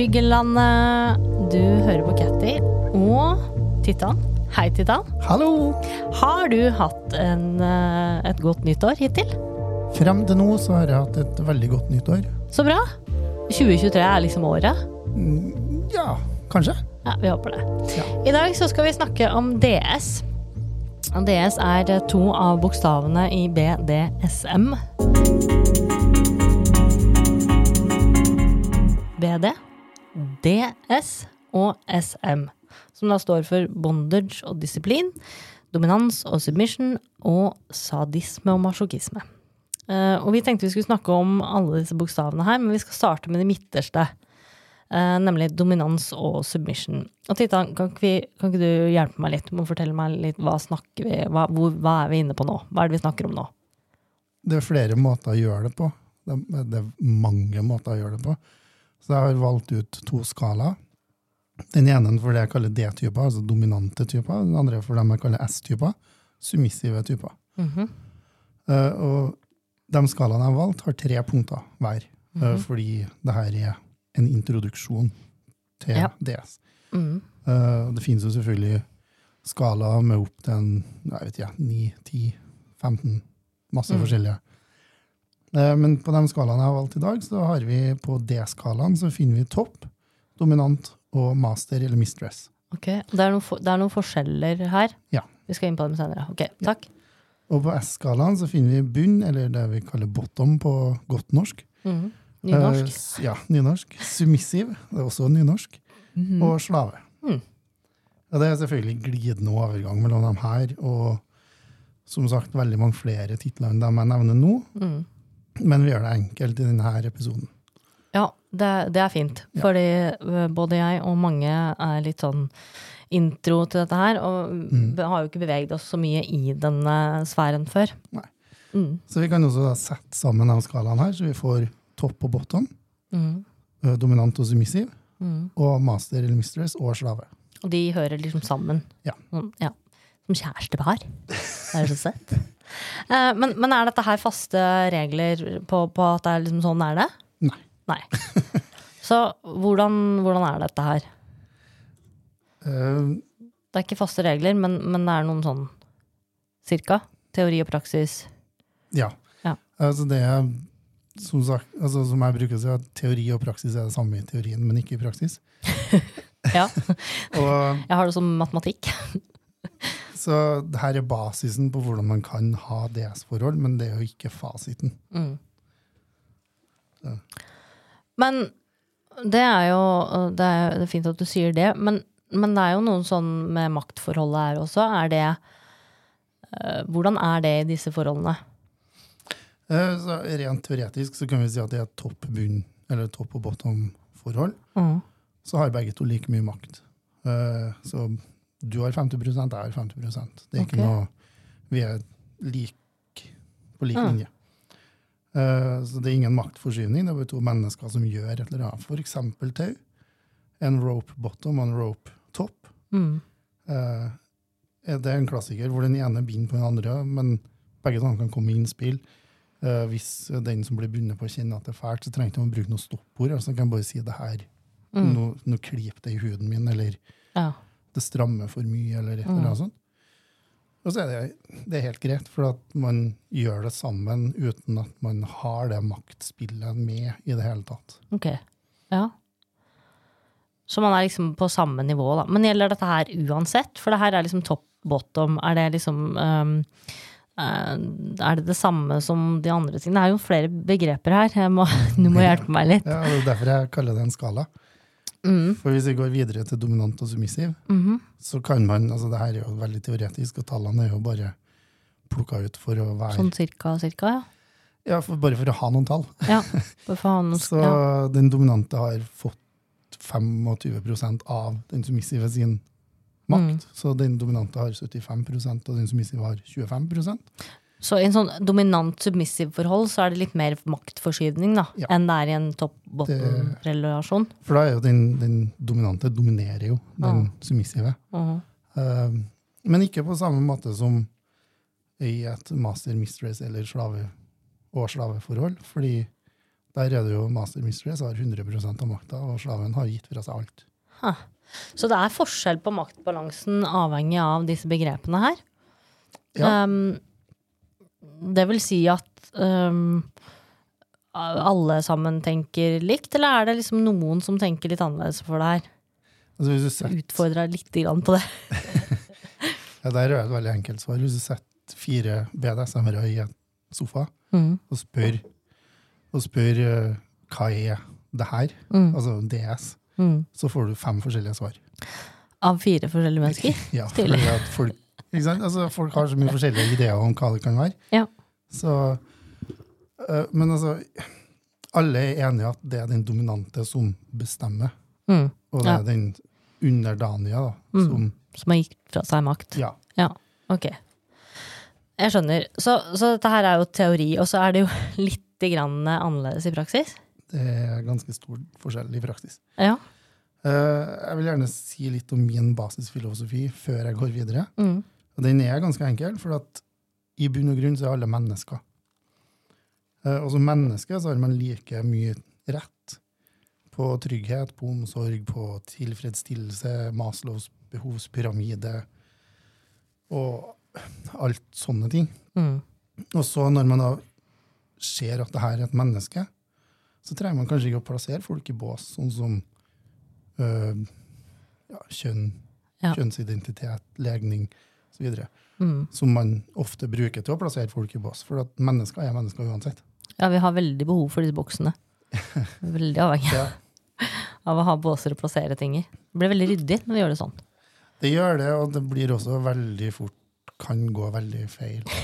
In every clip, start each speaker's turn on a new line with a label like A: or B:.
A: Skyggelandet. Du hører på Catty og Titan. Hei, Titan.
B: Hallo!
A: Har du hatt en, eh, et godt nyttår hittil?
B: Frem til nå så har jeg hatt et veldig godt nyttår.
A: Så bra. 2023 er liksom året.
B: Mm, Ja, kanskje.
A: Ja, vi håper det.
B: Ja.
A: I dag så skal vi snakke om DS. DS er to av bokstavene i BDSM. BD, DS og SM. Som da står for bondage og disiplin, dominans og submission og sadisme og masochisme. Eh, og vi tenkte vi skulle snakke om alle disse bokstavene her, men vi skal starte med de midterste. Eh, nemlig dominans og submission. Og Titan, kan ikke, vi, kan ikke du hjelpe meg litt med å fortelle meg litt hva snakker vi, hva, hvor, hva er vi inne på nå? Hva er det vi snakker om nå?
B: Det er flere måter å gjøre det på. Det det er mange måter å gjøre det på. Så jeg har valgt ut to skalaer. Den ene for det jeg kaller D-typer, altså dominante typer. Den andre for dem jeg kaller S-typer, submissive typer.
A: Mhm.
B: Eh, og de skalaene jeg har valgt, har tre punkter hver. eh,
A: Mhm.
B: fordi det her er en introduksjon til
A: Ja.
B: DS.
A: Mhm.
B: Eh, det finnes jo selvfølgelig skalaer med opp til en, jeg vet ikke, 9, 10, 15, masse
A: Mm.
B: forskjellige. Eh, men på de skalaene jeg har valgt i dag, så har vi på D-skalaen så finner vi topp, dominant og master eller mistress.
A: Ok, det er, noen, for- det er noen forskjeller her.
B: Ja.
A: Vi skal inn på dem senere. Ok, takk.
B: Og på S-skalaen så finner vi bunn, eller det vi kaller bottom på godt norsk.
A: Mm. Nynorsk.
B: Uh, ja, nynorsk. Submissive, det er også nynorsk.
A: Mhm.
B: Og slave.
A: Mm.
B: Ja, det er selvfølgelig glidende overgang mellom dem her, og som sagt veldig mange flere titler enn dem jeg nevner nå.
A: Mhm.
B: Men vi gjør det enkelt i denne episoden.
A: Ja, det, det er fint.
B: Ja.
A: Fordi øh, både jeg og mange er litt sånn intro til dette her, og
B: Mm.
A: har jo ikke beveget oss så mye i denne sfæren før.
B: Nei.
A: Mm.
B: Så vi kan også sette sammen de skalaene her, så vi får topp og bottom,
A: Mm.
B: dominant og submissiv,
A: Mm.
B: og master eller mistress og slave.
A: Og de hører liksom sammen.
B: Ja.
A: Sånn, ja. Som kjærestepar. Det er så søtt. Eh, men, men er dette her faste regler på, på at det er liksom sånn er det?
B: Nei.
A: Nei. Så hvordan, hvordan er dette her?
B: Uh,
A: Det er ikke faste regler, men, men det er noen sånn cirka? Teori og praksis.
B: ja.
A: Ja.
B: Altså det er, som, sagt, altså som jeg bruker å si, at teori og praksis er det samme i teorien, men ikke i praksis.
A: Ja.
B: Og
A: Jeg har det som matematikk.
B: Så det her er basisen på hvordan man kan ha DS-forhold, men det er jo ikke fasiten.
A: Mm. Men det er jo det er, det er fint at du sier det, men, men det er jo noen sånn med maktforholdet her også. Er det eh, Hvordan er det i disse forholdene?
B: Eh, Så rent teoretisk så kan vi si at det er topp bunn, eller topp og bottom forhold.
A: Mm.
B: Så har begge to like mye makt. Eh, Så du har 50 jeg har 50% Det er ikke noe Vi er lik, på lik
A: Ah.
B: linje. Eh, Så det er ingen maktforskyvning. Det er bare to mennesker som gjør et eller annet. Eksempel tau. En rope bottom og en rope top.
A: Mm.
B: Eh, er en klassiker hvor den ene binder på den andre, men begge to kan komme i innspill. Uh, hvis den som blir bundet på, kjenner at det er fælt, så trenger man bruke noe stoppord. Altså, kan bare si det her.
A: Mm.
B: Nå, nå klyper det i huden min, eller
A: Ja.
B: Det strammer for mye, eller
A: Mm.
B: eller annet sånt. Og så er det, det er helt greit, for at man gjør det sammen uten at man har det maktspillet med i det hele tatt.
A: Ok. Ja. Så man er liksom på samme nivå, da. Men gjelder dette her uansett? For det her er liksom topp bottom. Er det liksom um, Er det det samme som de andre tingene? Det er jo flere begreper her. Må, du må hjelpe meg litt.
B: Ja, Det er derfor jeg kaller det en skala.
A: Mm.
B: For hvis vi går videre til dominant og submissiv,
A: Mhm.
B: så kan man altså det her er jo veldig teoretisk, og tallene er jo bare plukka ut for å være
A: Sånn cirka, cirka, ja.
B: ja, for, Bare for å ha noen tall.
A: Ja, for faen,
B: Så
A: ja.
B: den dominante har fått 25% av den submissive sin makt.
A: Mm.
B: Så den dominante har 75% og den submissive har 25
A: Så i en sånn dominant submissive forhold så er det litt mer maktforskyvning da,
B: Ja.
A: enn det er i en topp-bottom-relasjon.
B: For da er jo den, den dominante dominerer jo den submissive.
A: Mhm.
B: Eh, men ikke på samme måte som i et master mistress eller slave og slaveforhold, fordi Der er det jo master mistress har 100 av makta, og slaven har gitt fra seg alt.
A: Ha. Så det er forskjell på maktbalansen avhengig av disse begrepene her.
B: Ja.
A: Um, det vil si at um, alle sammen tenker likt, eller er det liksom noen som tenker litt annerledes for det her?
B: Altså hvis du setter,
A: Utfordrer litt grann på det.
B: ja, der er et veldig enkelt svar. Hvis du setter fire BDSM-ere i en sofa
A: Mm.
B: og spør, og spør uh, hva er det her,
A: Mm.
B: altså DS,
A: Mm.
B: så får du fem forskjellige svar.
A: Av fire forskjellige mennesker?
B: Ja, for folk, ikke sant? Altså, folk har så mye forskjellige ideer om hva det kan være.
A: Ja.
B: Så, øh, men altså, alle er enige at det er den dominante som bestemmer,
A: Mm.
B: og det
A: Ja.
B: er den underdanige da,
A: Mm.
B: som
A: Som har gitt fra seg makt?
B: Ja. ja.
A: Ok. Jeg skjønner. Så, så dette her er jo teori, og så er det jo litt grann annerledes i praksis?
B: Det er ganske stor forskjell i praksis.
A: Ja.
B: Uh, jeg vil gjerne si litt om min basisfilosofi før jeg går videre.
A: Mm.
B: Og den er ganske enkel, for at i bunn og grunn så er alle mennesker. Eh, og som menneske så har man like mye rett på trygghet, på omsorg, på tilfredsstillelse, Maslows behovspyramide og alt sånne ting.
A: Mm.
B: Og så når man da ser at det her er et menneske, så trenger man kanskje ikke å plassere folk i bås, sånn som øh, ja, kjønn,
A: Ja.
B: kjønnsidentitet, legning osv.
A: Mm.
B: Som man ofte bruker til å plassere folk i bås. For at mennesker er mennesker uansett.
A: Ja, vi har veldig behov for disse boksene. Veldig avhengig
B: Ja,
A: av å ha båser å plassere ting i. Det blir veldig ryddig når vi gjør det sånn.
B: det gjør det, og det blir også veldig fort kan gå veldig feil.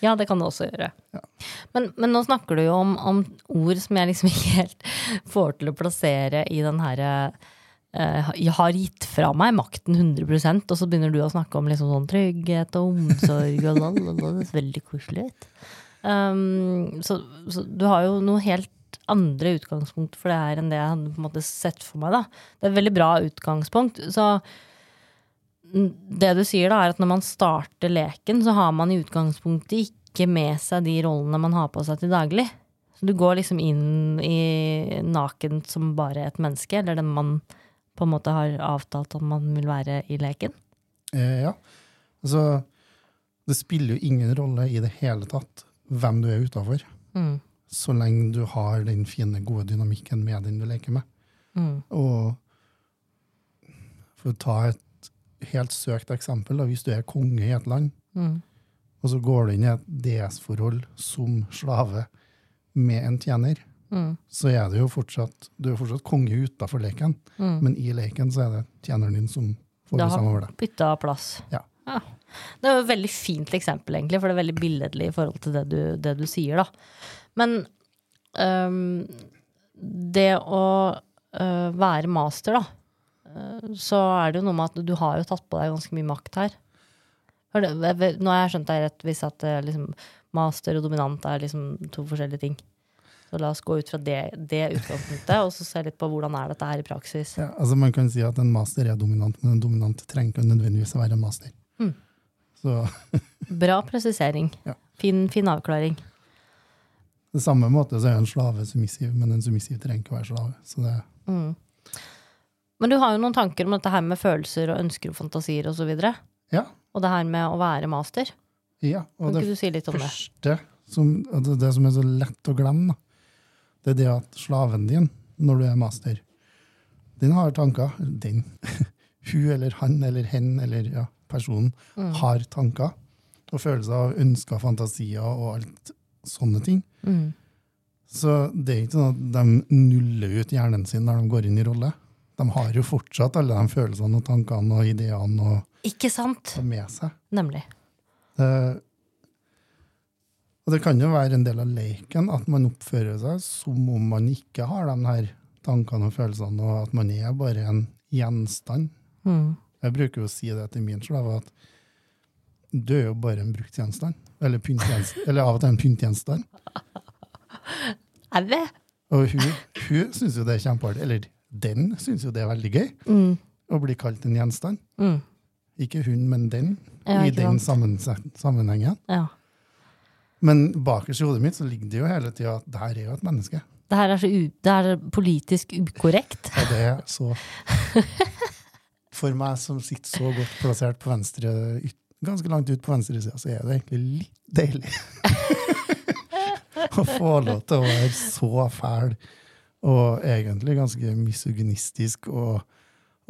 A: Ja, det kan det også gjøre.
B: Ja.
A: Men, men nå snakker du jo om, om ord som jeg liksom ikke helt får til å plassere i den herre eh, jeg har gitt fra meg makten 100% og så begynner du å snakke om liksom sånn trygghet og omsorg og lalala, det er veldig koselig. Um, så, så du har jo noe helt andre utgangspunkt for det her enn det jeg hadde på en måte sett for meg. da. Det er et veldig bra utgangspunkt. Så det du sier da, er at når man starter leken, så har man i utgangspunktet ikke med seg de rollene man har på seg til daglig. Så du går liksom inn i nakent som bare et menneske, eller den man på en måte har avtalt at man vil være i leken.
B: Eh, ja. Altså, det spiller jo ingen rolle i det hele tatt hvem du er utafor,
A: Mm.
B: så lenge du har den fine, gode dynamikken med den du leker med.
A: Mm.
B: Og for å ta et helt søkt eksempel, da, hvis du er konge i et land,
A: Mm.
B: og så går du inn i et DS-forhold som slave med en tjener,
A: Mm.
B: så er det jo fortsatt, du er fortsatt konge utafor leken,
A: Mm.
B: men i leken så er det tjeneren din som får
A: det
B: bestemme over det.
A: bytta plass.
B: Ja.
A: Det er jo et veldig fint eksempel, egentlig, for det er veldig billedlig i forhold til det du, det du sier. da. Men um, det å uh, være master, da, øh, så er det jo noe med at du har jo tatt på deg ganske mye makt her. Nå har jeg skjønt deg rett hvis at øh, liksom, master og dominant er liksom to forskjellige ting. Så la oss gå ut fra det, det utgangspunktet, og så se litt på hvordan er dette her i praksis.
B: Ja, altså Man kan si at en master er dominant, men en dominant trenger ikke nødvendigvis å være en master.
A: Mm.
B: Så
A: Bra presisering.
B: Ja.
A: Fin, fin avklaring.
B: det samme måte så er en slave submissiv, men en submissiv trenger ikke å være slave. Så det,
A: Mm. Men du har jo noen tanker om dette her med følelser og ønsker og fantasier osv. Og, så
B: ja,
A: og det her med å være master.
B: ja.
A: Kan
B: Og det
A: du si litt om det?
B: første, som, det, det som er så lett å glemme, da, det er det at slaven din, når du er master, den har tanker. Den. Hun eller han eller hen eller ja, personen
A: Mm.
B: har tanker og følelser av ønsker, fantasier og alt sånne ting.
A: Mm.
B: Så det er ikke sånn at de nuller ut hjernen sin når de går inn i rolle. De har jo fortsatt alle de følelsene og tankene og ideene og,
A: Ikke sant?
B: med seg.
A: Nemlig.
B: Det, og det kan jo være en del av leken at man oppfører seg som om man ikke har de her tankene og følelsene, og at man er bare en gjenstand.
A: Mm.
B: Jeg bruker jo å si det til min slave, at du er jo bare en brukt gjenstand. Eller, eller av og til en pyntgjenstand.
A: Er det?
B: Og hun, hun syns jo det er kjempeartig. Eller den syns jo det er veldig gøy
A: Mm.
B: å bli kalt en gjenstand.
A: Mm.
B: Ikke hun, men den. I den sammenhengen.
A: Ja.
B: Men bakerst i hodet mitt så ligger det jo hele tida at det her er jo et menneske.
A: Det her er, så det er politisk ukorrekt.
B: Ja, det er så For meg som sitter så godt plassert på venstre, ganske langt ut på venstresida, så er det egentlig litt deilig. Å få lov til å være så fæl og egentlig ganske misogynistisk og,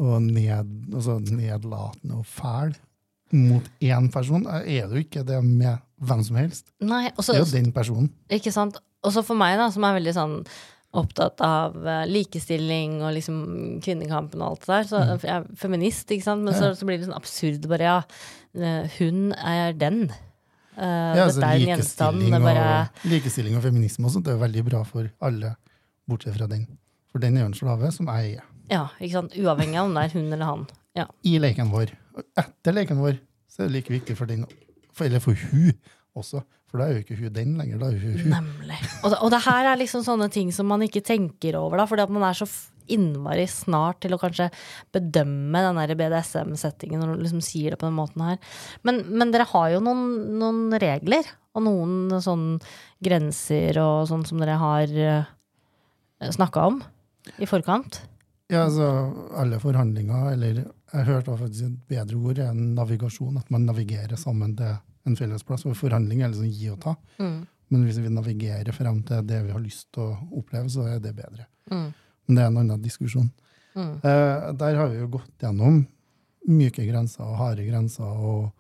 B: og ned, altså nedlatende og fæl mot én person. Er det jo ikke det med hvem som helst.
A: Nei, også,
B: Det er jo den personen.
A: Ikke sant? Og så for meg, da, som er veldig sånn opptatt av eh, likestilling og liksom kvinnekampen og alt det der, så
B: Mm.
A: jeg er feminist, ikke sant? Men så, så blir det sånn absurd bare, ja, eh, hun er den. Uh,
B: Ja, altså,
A: er
B: likestilling,
A: er bare,
B: og, likestilling og feminisme og sånt er veldig bra for alle, bortsett fra den. For den er jo en slave som jeg er.
A: ja, ikke sant? Uavhengig av om det er hun eller han. Ja.
B: I leken vår. Og etter leken vår så er det like viktig for den, for, eller for hun også. For da er jo ikke hun den lenger, da er hun hun.
A: Nemlig. Og det, og det her er liksom sånne ting som man ikke tenker over, da, fordi at man er så innmari snart til å kanskje bedømme den BDSM-settingen når du liksom sier det på den måten her. Men, men dere har jo noen, noen regler, og noen sånne grenser og sånn som dere har uh, snakka om i forkant.
B: Ja, altså, alle forhandlinger, eller jeg hørte faktisk et bedre ord, enn navigasjon. At man navigerer sammen til en fellesplass. Og forhandling er liksom gi og ta.
A: Mm.
B: Men hvis vi navigerer frem til det vi har lyst til å oppleve, så er det bedre.
A: Mm.
B: Men det er en annen diskusjon.
A: Mm.
B: Eh, der har vi jo gått gjennom myke grenser og harde grenser. og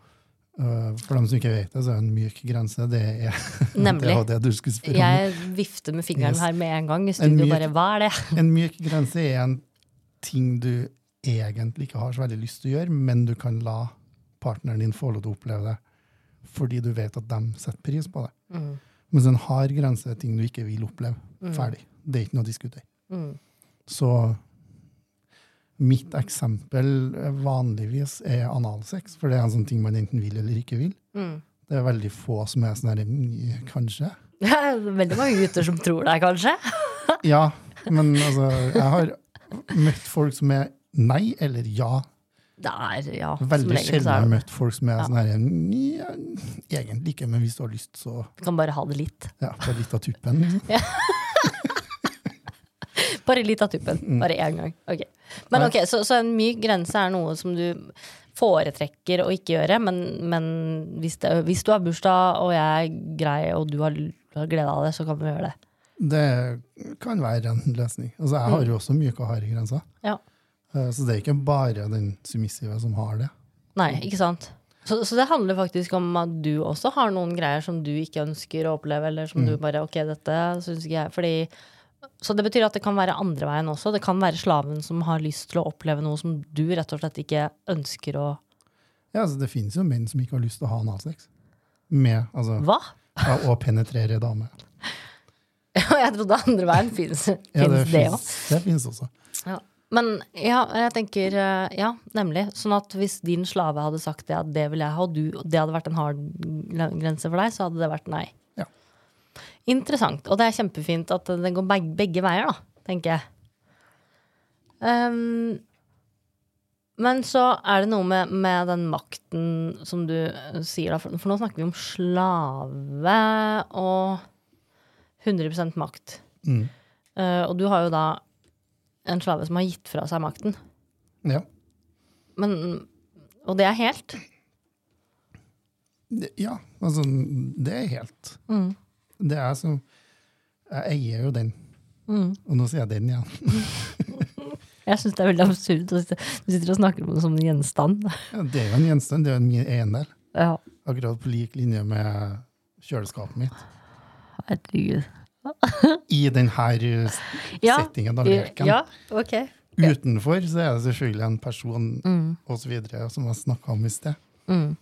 B: eh, For dem som ikke vet det, så er en myk grense det er
A: Nemlig.
B: det, det du skulle spørre om.
A: Jeg vifter med fingeren
B: Yes.
A: her med en gang i studio.
B: myk-
A: Bare, hva er det?
B: En myk grense er en ting du egentlig ikke har så veldig lyst til å gjøre, men du kan la partneren din få lov til å oppleve det fordi du vet at de setter pris på det.
A: Mm.
B: Mens en hard grense er ting du ikke vil oppleve. Ferdig. Det er ikke noe å diskutere.
A: Mm.
B: Så mitt eksempel eh, vanligvis er analsex, for det er en sånn ting man enten vil eller ikke vil.
A: Mm.
B: Det er veldig få som er sånn her "Mm, Kanskje?
A: Veldig mange gutter som tror deg, kanskje.
B: Ja, men altså Jeg har møtt folk som er nei eller ja.
A: Det er, ja,
B: Veldig sjelden
A: er
B: har jeg møtt folk som er
A: Ja.
B: sånn her ja, Egentlig ikke, men hvis du har lyst, så
A: Du kan bare ha det litt.
B: ja, bare litt av tuppen. Liksom.
A: Bare litt av tuppen. Bare én gang. Okay. Men ok, så, så en myk grense er noe som du foretrekker å ikke gjøre, men, men hvis, det, hvis du har bursdag og jeg er grei og du har, har glede av det, så kan vi gjøre det.
B: Det kan være en løsning. Altså, jeg har jo også myke og harde grenser.
A: Ja.
B: Eh, Så det er ikke bare den submissive som har det.
A: Nei, ikke sant? Så, så det handler faktisk om at du også har noen greier som du ikke ønsker å oppleve, eller som du bare Ok, dette syns ikke jeg fordi Så det betyr at det kan være andre veien også. Det kan være slaven som har lyst til å oppleve noe som du rett og slett ikke ønsker å
B: Ja, altså, det finnes jo menn som ikke har lyst til å ha analsex. Med, altså,
A: Hva?
B: ja, Å penetrere dame.
A: jeg trodde andre veien fins
B: Ja, det
A: det òg.
B: finnes, det finnes også.
A: Ja. Men ja, jeg tenker eh, Ja, nemlig. Sånn at hvis din slave hadde sagt det, at det vil jeg ha, og du, det hadde vært en hard grense for deg, så hadde det vært nei.
B: Ja.
A: Interessant. Og det er kjempefint at det går begge, begge veier, da, tenker jeg. Um, men så er det noe med, med den makten som du eh, sier, da. For, for nå snakker vi om slave og 100% makt.
B: Mm.
A: Uh, og du har jo da en slave som har gitt fra seg makten.
B: Ja.
A: Men, og det er helt.
B: Ja, altså, det er helt
A: Mm.
B: Det er som Jeg eier jo den.
A: Mm.
B: Og nå sier jeg den igjen.
A: Jeg syns det er veldig absurd. Du sitter og snakker om det som en gjenstand.
B: Ja, det er jo en gjenstand, det er jo en min eiendel.
A: Ja,
B: Akkurat på lik linje med kjøleskapet mitt.
A: herregud.
B: I denne settingen av leken.
A: Ja, okay.
B: Utenfor så er det selvfølgelig en person
A: Mm.
B: videre, som jeg snakka om i sted.
A: Mm.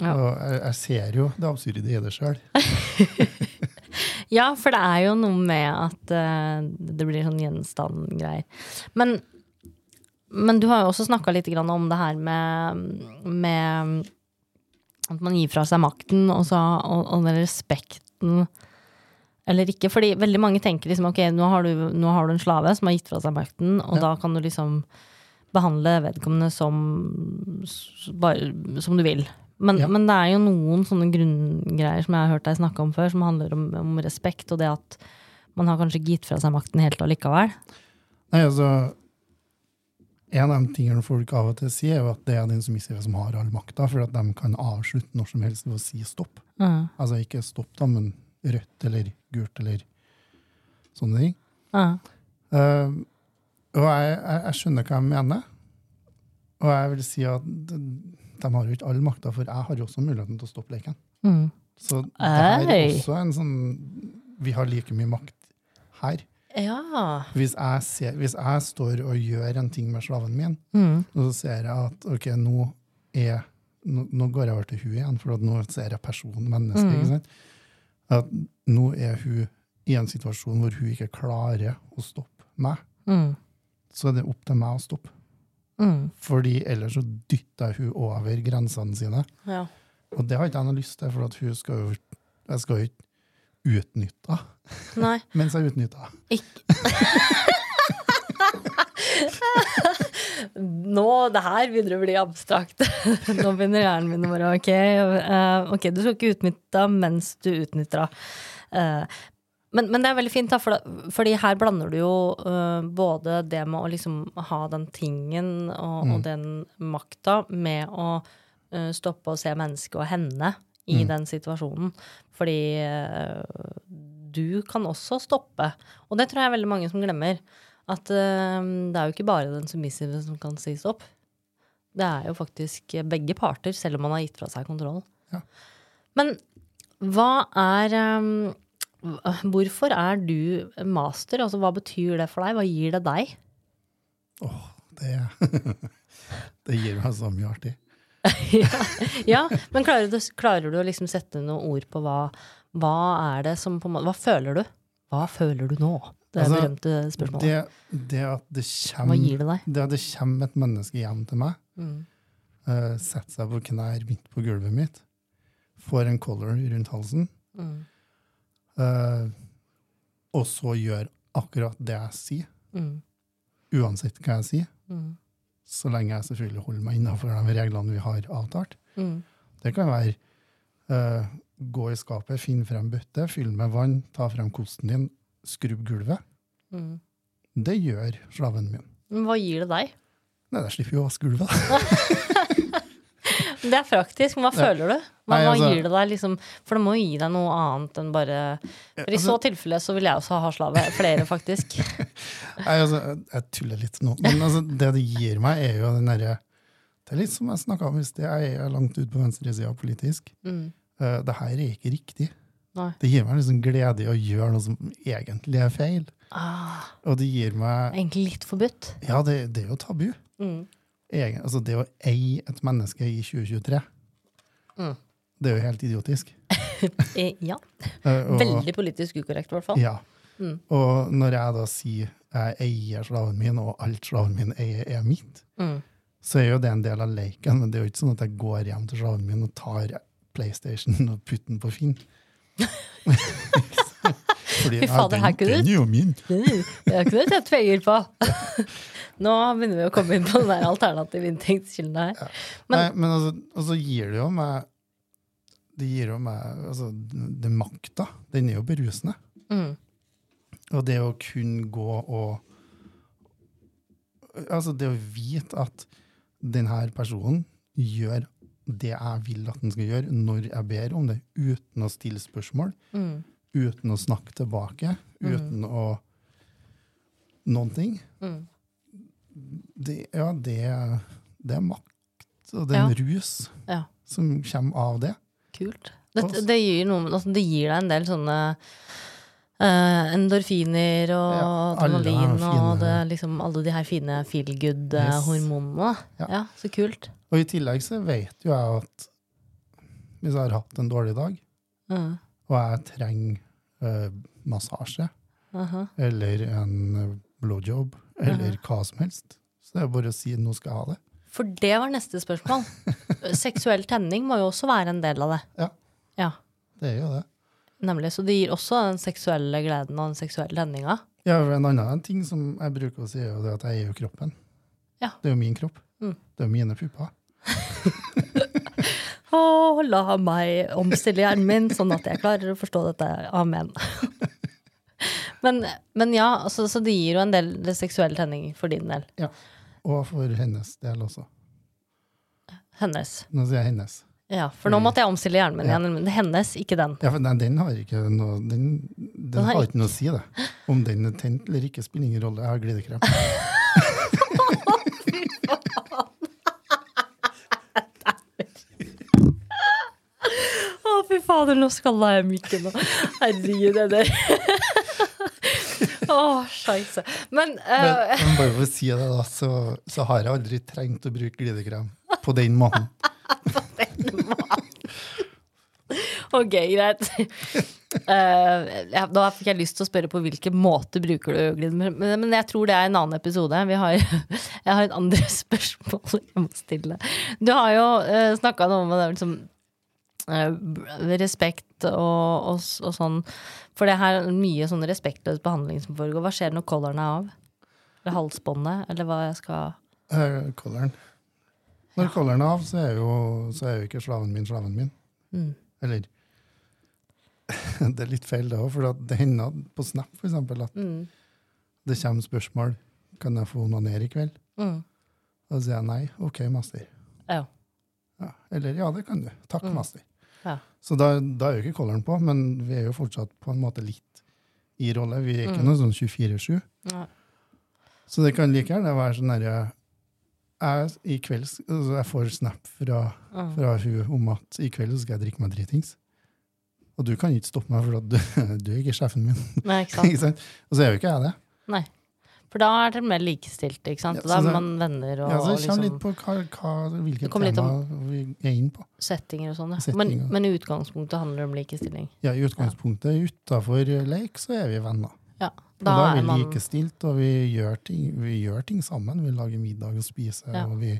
A: Ja.
B: Og jeg, jeg ser jo det absurde i det sjøl.
A: Ja, for det er jo noe med at uh, det blir sånn gjenstandgreier. Men, men du har jo også snakka litt grann om det her med, med at man gir fra seg makten, og, så, og, og den respekten eller ikke. Fordi veldig mange tenker liksom ok, nå har du, nå har du en slave som har gitt fra seg makten, og
B: Ja.
A: da kan du liksom behandle vedkommende som, som du vil. Men,
B: Ja.
A: men det er jo noen sånne grunngreier som jeg har hørt deg snakke om før, som handler om, om respekt, og det at man har kanskje ikke gitt fra seg makten helt allikevel.
B: Nei, altså, En av de tingene folk av og til sier, er jo at det er den submissive som har all makta, for at de kan avslutte når som helst ved å si stopp.
A: Mm.
B: Altså ikke stopp, da, men rødt eller gult eller sånne ting.
A: Ja.
B: Uh, og jeg, jeg, jeg skjønner hva jeg mener. Og jeg vil si at de, de har jo ikke all makta, for jeg har jo også muligheten til å stoppe leken.
A: Mm.
B: Så det er også en sånn Vi har like mye makt her.
A: ja.
B: Hvis jeg, ser, hvis jeg står og gjør en ting med slaven min,
A: Mm.
B: og så ser jeg at ok, nå er Nå, nå går jeg over til hun igjen, for nå ser jeg person, menneske.
A: Mm.
B: At nå er hun i en situasjon hvor hun ikke klarer å stoppe meg.
A: Mm.
B: Så er det opp til meg å stoppe.
A: Mm.
B: Fordi ellers så dytter hun over grensene sine.
A: Ja.
B: Og det har ikke jeg noe lyst til, for at hun skal jo jeg skal jo ikke utnytte henne mens jeg utnytter henne.
A: Nå, det her begynner å bli abstrakt. Nå begynner hjernen min å bare ok, uh, ok, du skal ikke utnytte henne mens du utnytter henne. men, men det er veldig fint, da, for, da- fordi her blander du jo uh, både det med å liksom ha den tingen og, og den makta med å uh, stoppe å se mennesket og henne i den situasjonen. Fordi uh, du kan også stoppe. Og det tror jeg er veldig mange som glemmer. At uh, det er jo ikke bare den submissive som kan sies opp. Det er jo faktisk begge parter, selv om man har gitt fra seg kontroll.
B: Ja.
A: Men hva er um, Hvorfor er du master? Altså, hva betyr det for deg? Hva gir det deg?
B: Det, det gir meg så mye artig.
A: ja, ja, men klarer du, klarer du å liksom sette noen ord på hva, hva er det som på en måte Hva føler du? Hva føler du nå? Det
B: Altså,
A: berømte spørsmålet.
B: Det, det at det
A: Hva
B: kommer
A: gir det deg?
B: Det at det kommer et menneske hjem til meg,
A: Mm.
B: uh, setter seg på knær midt på gulvet mitt, får en collar rundt halsen,
A: Mm.
B: uh, og så gjør akkurat det jeg sier,
A: Mm.
B: uansett hva jeg sier,
A: Mm.
B: så lenge jeg selvfølgelig holder meg innenfor de reglene vi har avtalt.
A: Mm.
B: Det kan være uh, gå i skapet, finne frem bøtte, fylle med vann, ta frem kosten din, skrubb gulvet.
A: Mm.
B: Det gjør slaven min.
A: Men hva gir det deg?
B: Nei, da slipper vi å vaske gulvet.
A: Det er praktisk, men hva føler du? Hva,
B: Nei,
A: hva
B: altså-
A: gir det deg? Liksom? For det må jo gi deg noe annet enn bare For I så
B: Altså,
A: tilfelle så vil jeg også ha slave. Flere, faktisk.
B: Nei, altså, jeg- tuller litt nå. Men altså, det det gir meg, er jo den derre Det er litt som jeg snakka om hvis jeg er langt ute på venstresida politisk.
A: Mm.
B: Uh, det her er ikke riktig.
A: Nei.
B: Det gir meg liksom glede i å gjøre noe som egentlig er feil.
A: Ah,
B: Og det gir meg
A: egentlig litt forbudt.
B: Ja, det, det er jo tabu.
A: Mm.
B: Egen, altså, det å eie et menneske i 2023,
A: Mm.
B: det er jo helt idiotisk.
A: Eh, ja.
B: Uh, og-
A: Veldig politisk ukorrekt, i hvert fall.
B: Ja.
A: Mm.
B: Og når jeg da sier jeg eier slaven min, og alt slaven min eier, er mitt,
A: Mm.
B: så er jo det en del av leken. Men det er jo ikke sånn at jeg går hjem til slaven min og tar PlayStation og putter den på Finn. Fordi
A: Fy fader, her kunne
B: den,
A: du-
B: er jo min.
A: Det ikke noe tett penger på. Nå begynner vi å komme inn på den der alternative inntektskilden her. Men-
B: Nei, men altså, og så gir det jo meg Det gir jo meg altså, Den makta, den er jo berusende.
A: Mm.
B: Og det å kunne gå og Altså, det å vite at denne personen gjør det jeg vil at den skal gjøre, når jeg ber om det, uten å stille spørsmål,
A: Mm.
B: uten å snakke tilbake, uten å Noen ting.
A: Mm.
B: Det, ja, det, det er makt, og det er en rus
A: Ja.
B: som kommer av det.
A: Kult. Det, det, gir noe, altså, det gir deg en del sånne eh, endorfiner og
B: Ja,
A: adrenalin og det, liksom, alle de her fine feel good-hormonene.
B: Ja.
A: Ja. så kult.
B: Og i tillegg så vet jo jeg at hvis jeg har hatt en dårlig dag,
A: Mm.
B: og jeg trenger uh, massasje,
A: Aha.
B: eller en eh, blowjob, eller hva som helst, så det er bare å si 'nå skal jeg ha det'.
A: For det var neste spørsmål. Seksuell tenning må jo også være en del av det.
B: Ja.
A: Ja,
B: Det er jo det.
A: Nemlig. Så det gir også den seksuelle gleden og den seksuelle tenninga.
B: Ja, En annen ting som jeg bruker å si, er jo at jeg eier jo kroppen.
A: Ja.
B: Det er jo min kropp.
A: Mm.
B: Det er jo mine pupper.
A: Å, la meg omstille hjernen min, sånn at jeg klarer å forstå dette. Amen. Men, men ja, altså, så det gir jo en del seksuell tenning for din del.
B: Ja. Og for hennes del også.
A: Hennes.
B: Nå sier jeg hennes.
A: Ja, for nå måtte jeg omstille hjernen min igjen. Men hennes, ikke den.
B: Ja, for nei, den har ikke noe Den, den,
A: har
B: har ikke noe å si, det. Om den er tent eller ikke, spiller ingen rolle. Jeg har glidekrem.
A: Å, fy fader, nå skalla jeg mikken. nå. Herregud, det der. Å, scheisse. Men,
B: Men,
A: eh,
B: men bare for å si det, da, så, så har jeg aldri trengt å bruke glidekrem på den måten.
A: ok, greit. Uh, ja, da fikk jeg lyst til å spørre på hvilken måte bruker du glid, men, men jeg tror det er en annen episode. Har, jeg har et andre spørsmål jeg må stille. Du har jo uh, snakka noe om det, liksom, uh, respekt og, og, og sånn. For det her er mye sånn respektløs behandling som foregår. Hva skjer når collaren er av? Eller halsbåndet, eller hva jeg skal
B: Eh, Kolleren. Når kolleren er av, så er, jo, så er jo ikke slaven min slaven min.
A: mm.
B: Eller Det er litt feil, det òg, for det hender på Snap for eksempel, at
A: Mm.
B: det kommer spørsmål Kan jeg få onanere i kveld.
A: Mm.
B: Og så sier jeg nei. OK, master.
A: Ja.
B: Ja. Eller ja, det kan du. Takk,
A: Mm.
B: master.
A: Ja.
B: Så da, da er jo ikke kolleren på, men vi er jo fortsatt på en måte litt i rolle. Vi er ikke
A: Mm.
B: noe sånn 24-7. Så det kan like gjerne være sånn derre jeg, i kveld, altså jeg får snap fra,
A: Mm.
B: fra hun om at i kveld så skal jeg drikke meg dritings. Og du kan ikke stoppe meg, for at du, du er ikke sjefen min.
A: Nei, ikke sant?
B: Og så er jo ikke jeg det.
A: Nei. For da er dere mer likestilt, ikke sant?
B: Ja,
A: da er man venner og,
B: Ja, så det kommer
A: liksom
B: litt på hva, hva,
A: litt
B: tema vi er inne på.
A: settinger og sånn. Ja. Men, men i utgangspunktet handler det om likestilling.
B: Ja, I utgangspunktet utafor leik så er vi venner.
A: Ja.
B: Og da er vi
A: man
B: likestilt, og vi gjør, ting, vi gjør ting sammen. Vi lager middag og spiser.
A: Ja.
B: og vi...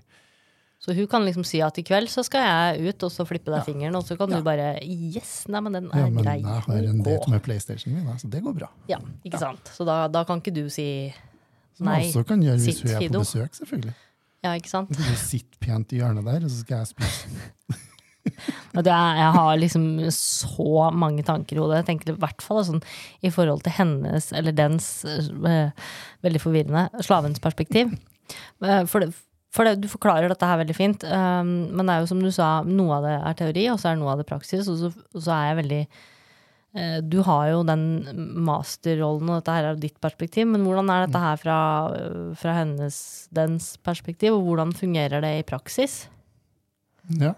A: Så hun kan liksom si at i kveld så skal jeg ut og så flippe deg
B: Ja.
A: fingeren, og så kan du bare Yes, nei, men den er
B: Ja, men
A: grei.
B: jeg har en date med PlayStation min, så det går bra.
A: Ja, ikke sant. Så da, da kan ikke du si
B: Som
A: nei.
B: Som også kan gjøre hvis hun er på besøk, selvfølgelig.
A: Ja, ikke sant.
B: Du sitter pent i hjørnet der, og så skal jeg spise.
A: Det er, jeg har liksom så mange tanker i hodet. Jeg tenker i hvert fall sånn i forhold til hennes, eller dens, eh, veldig forvirrende, slavens perspektiv. Eh, For, det, for det, du forklarer dette her veldig fint, um, men det er jo som du sa, noe av det er teori, og så er noe av det praksis, og så, og så er jeg veldig eh, Du har jo den masterrollen, og dette her er jo ditt perspektiv, men hvordan er dette her fra, fra hennes, dens perspektiv, og hvordan fungerer det i praksis?
B: Ja.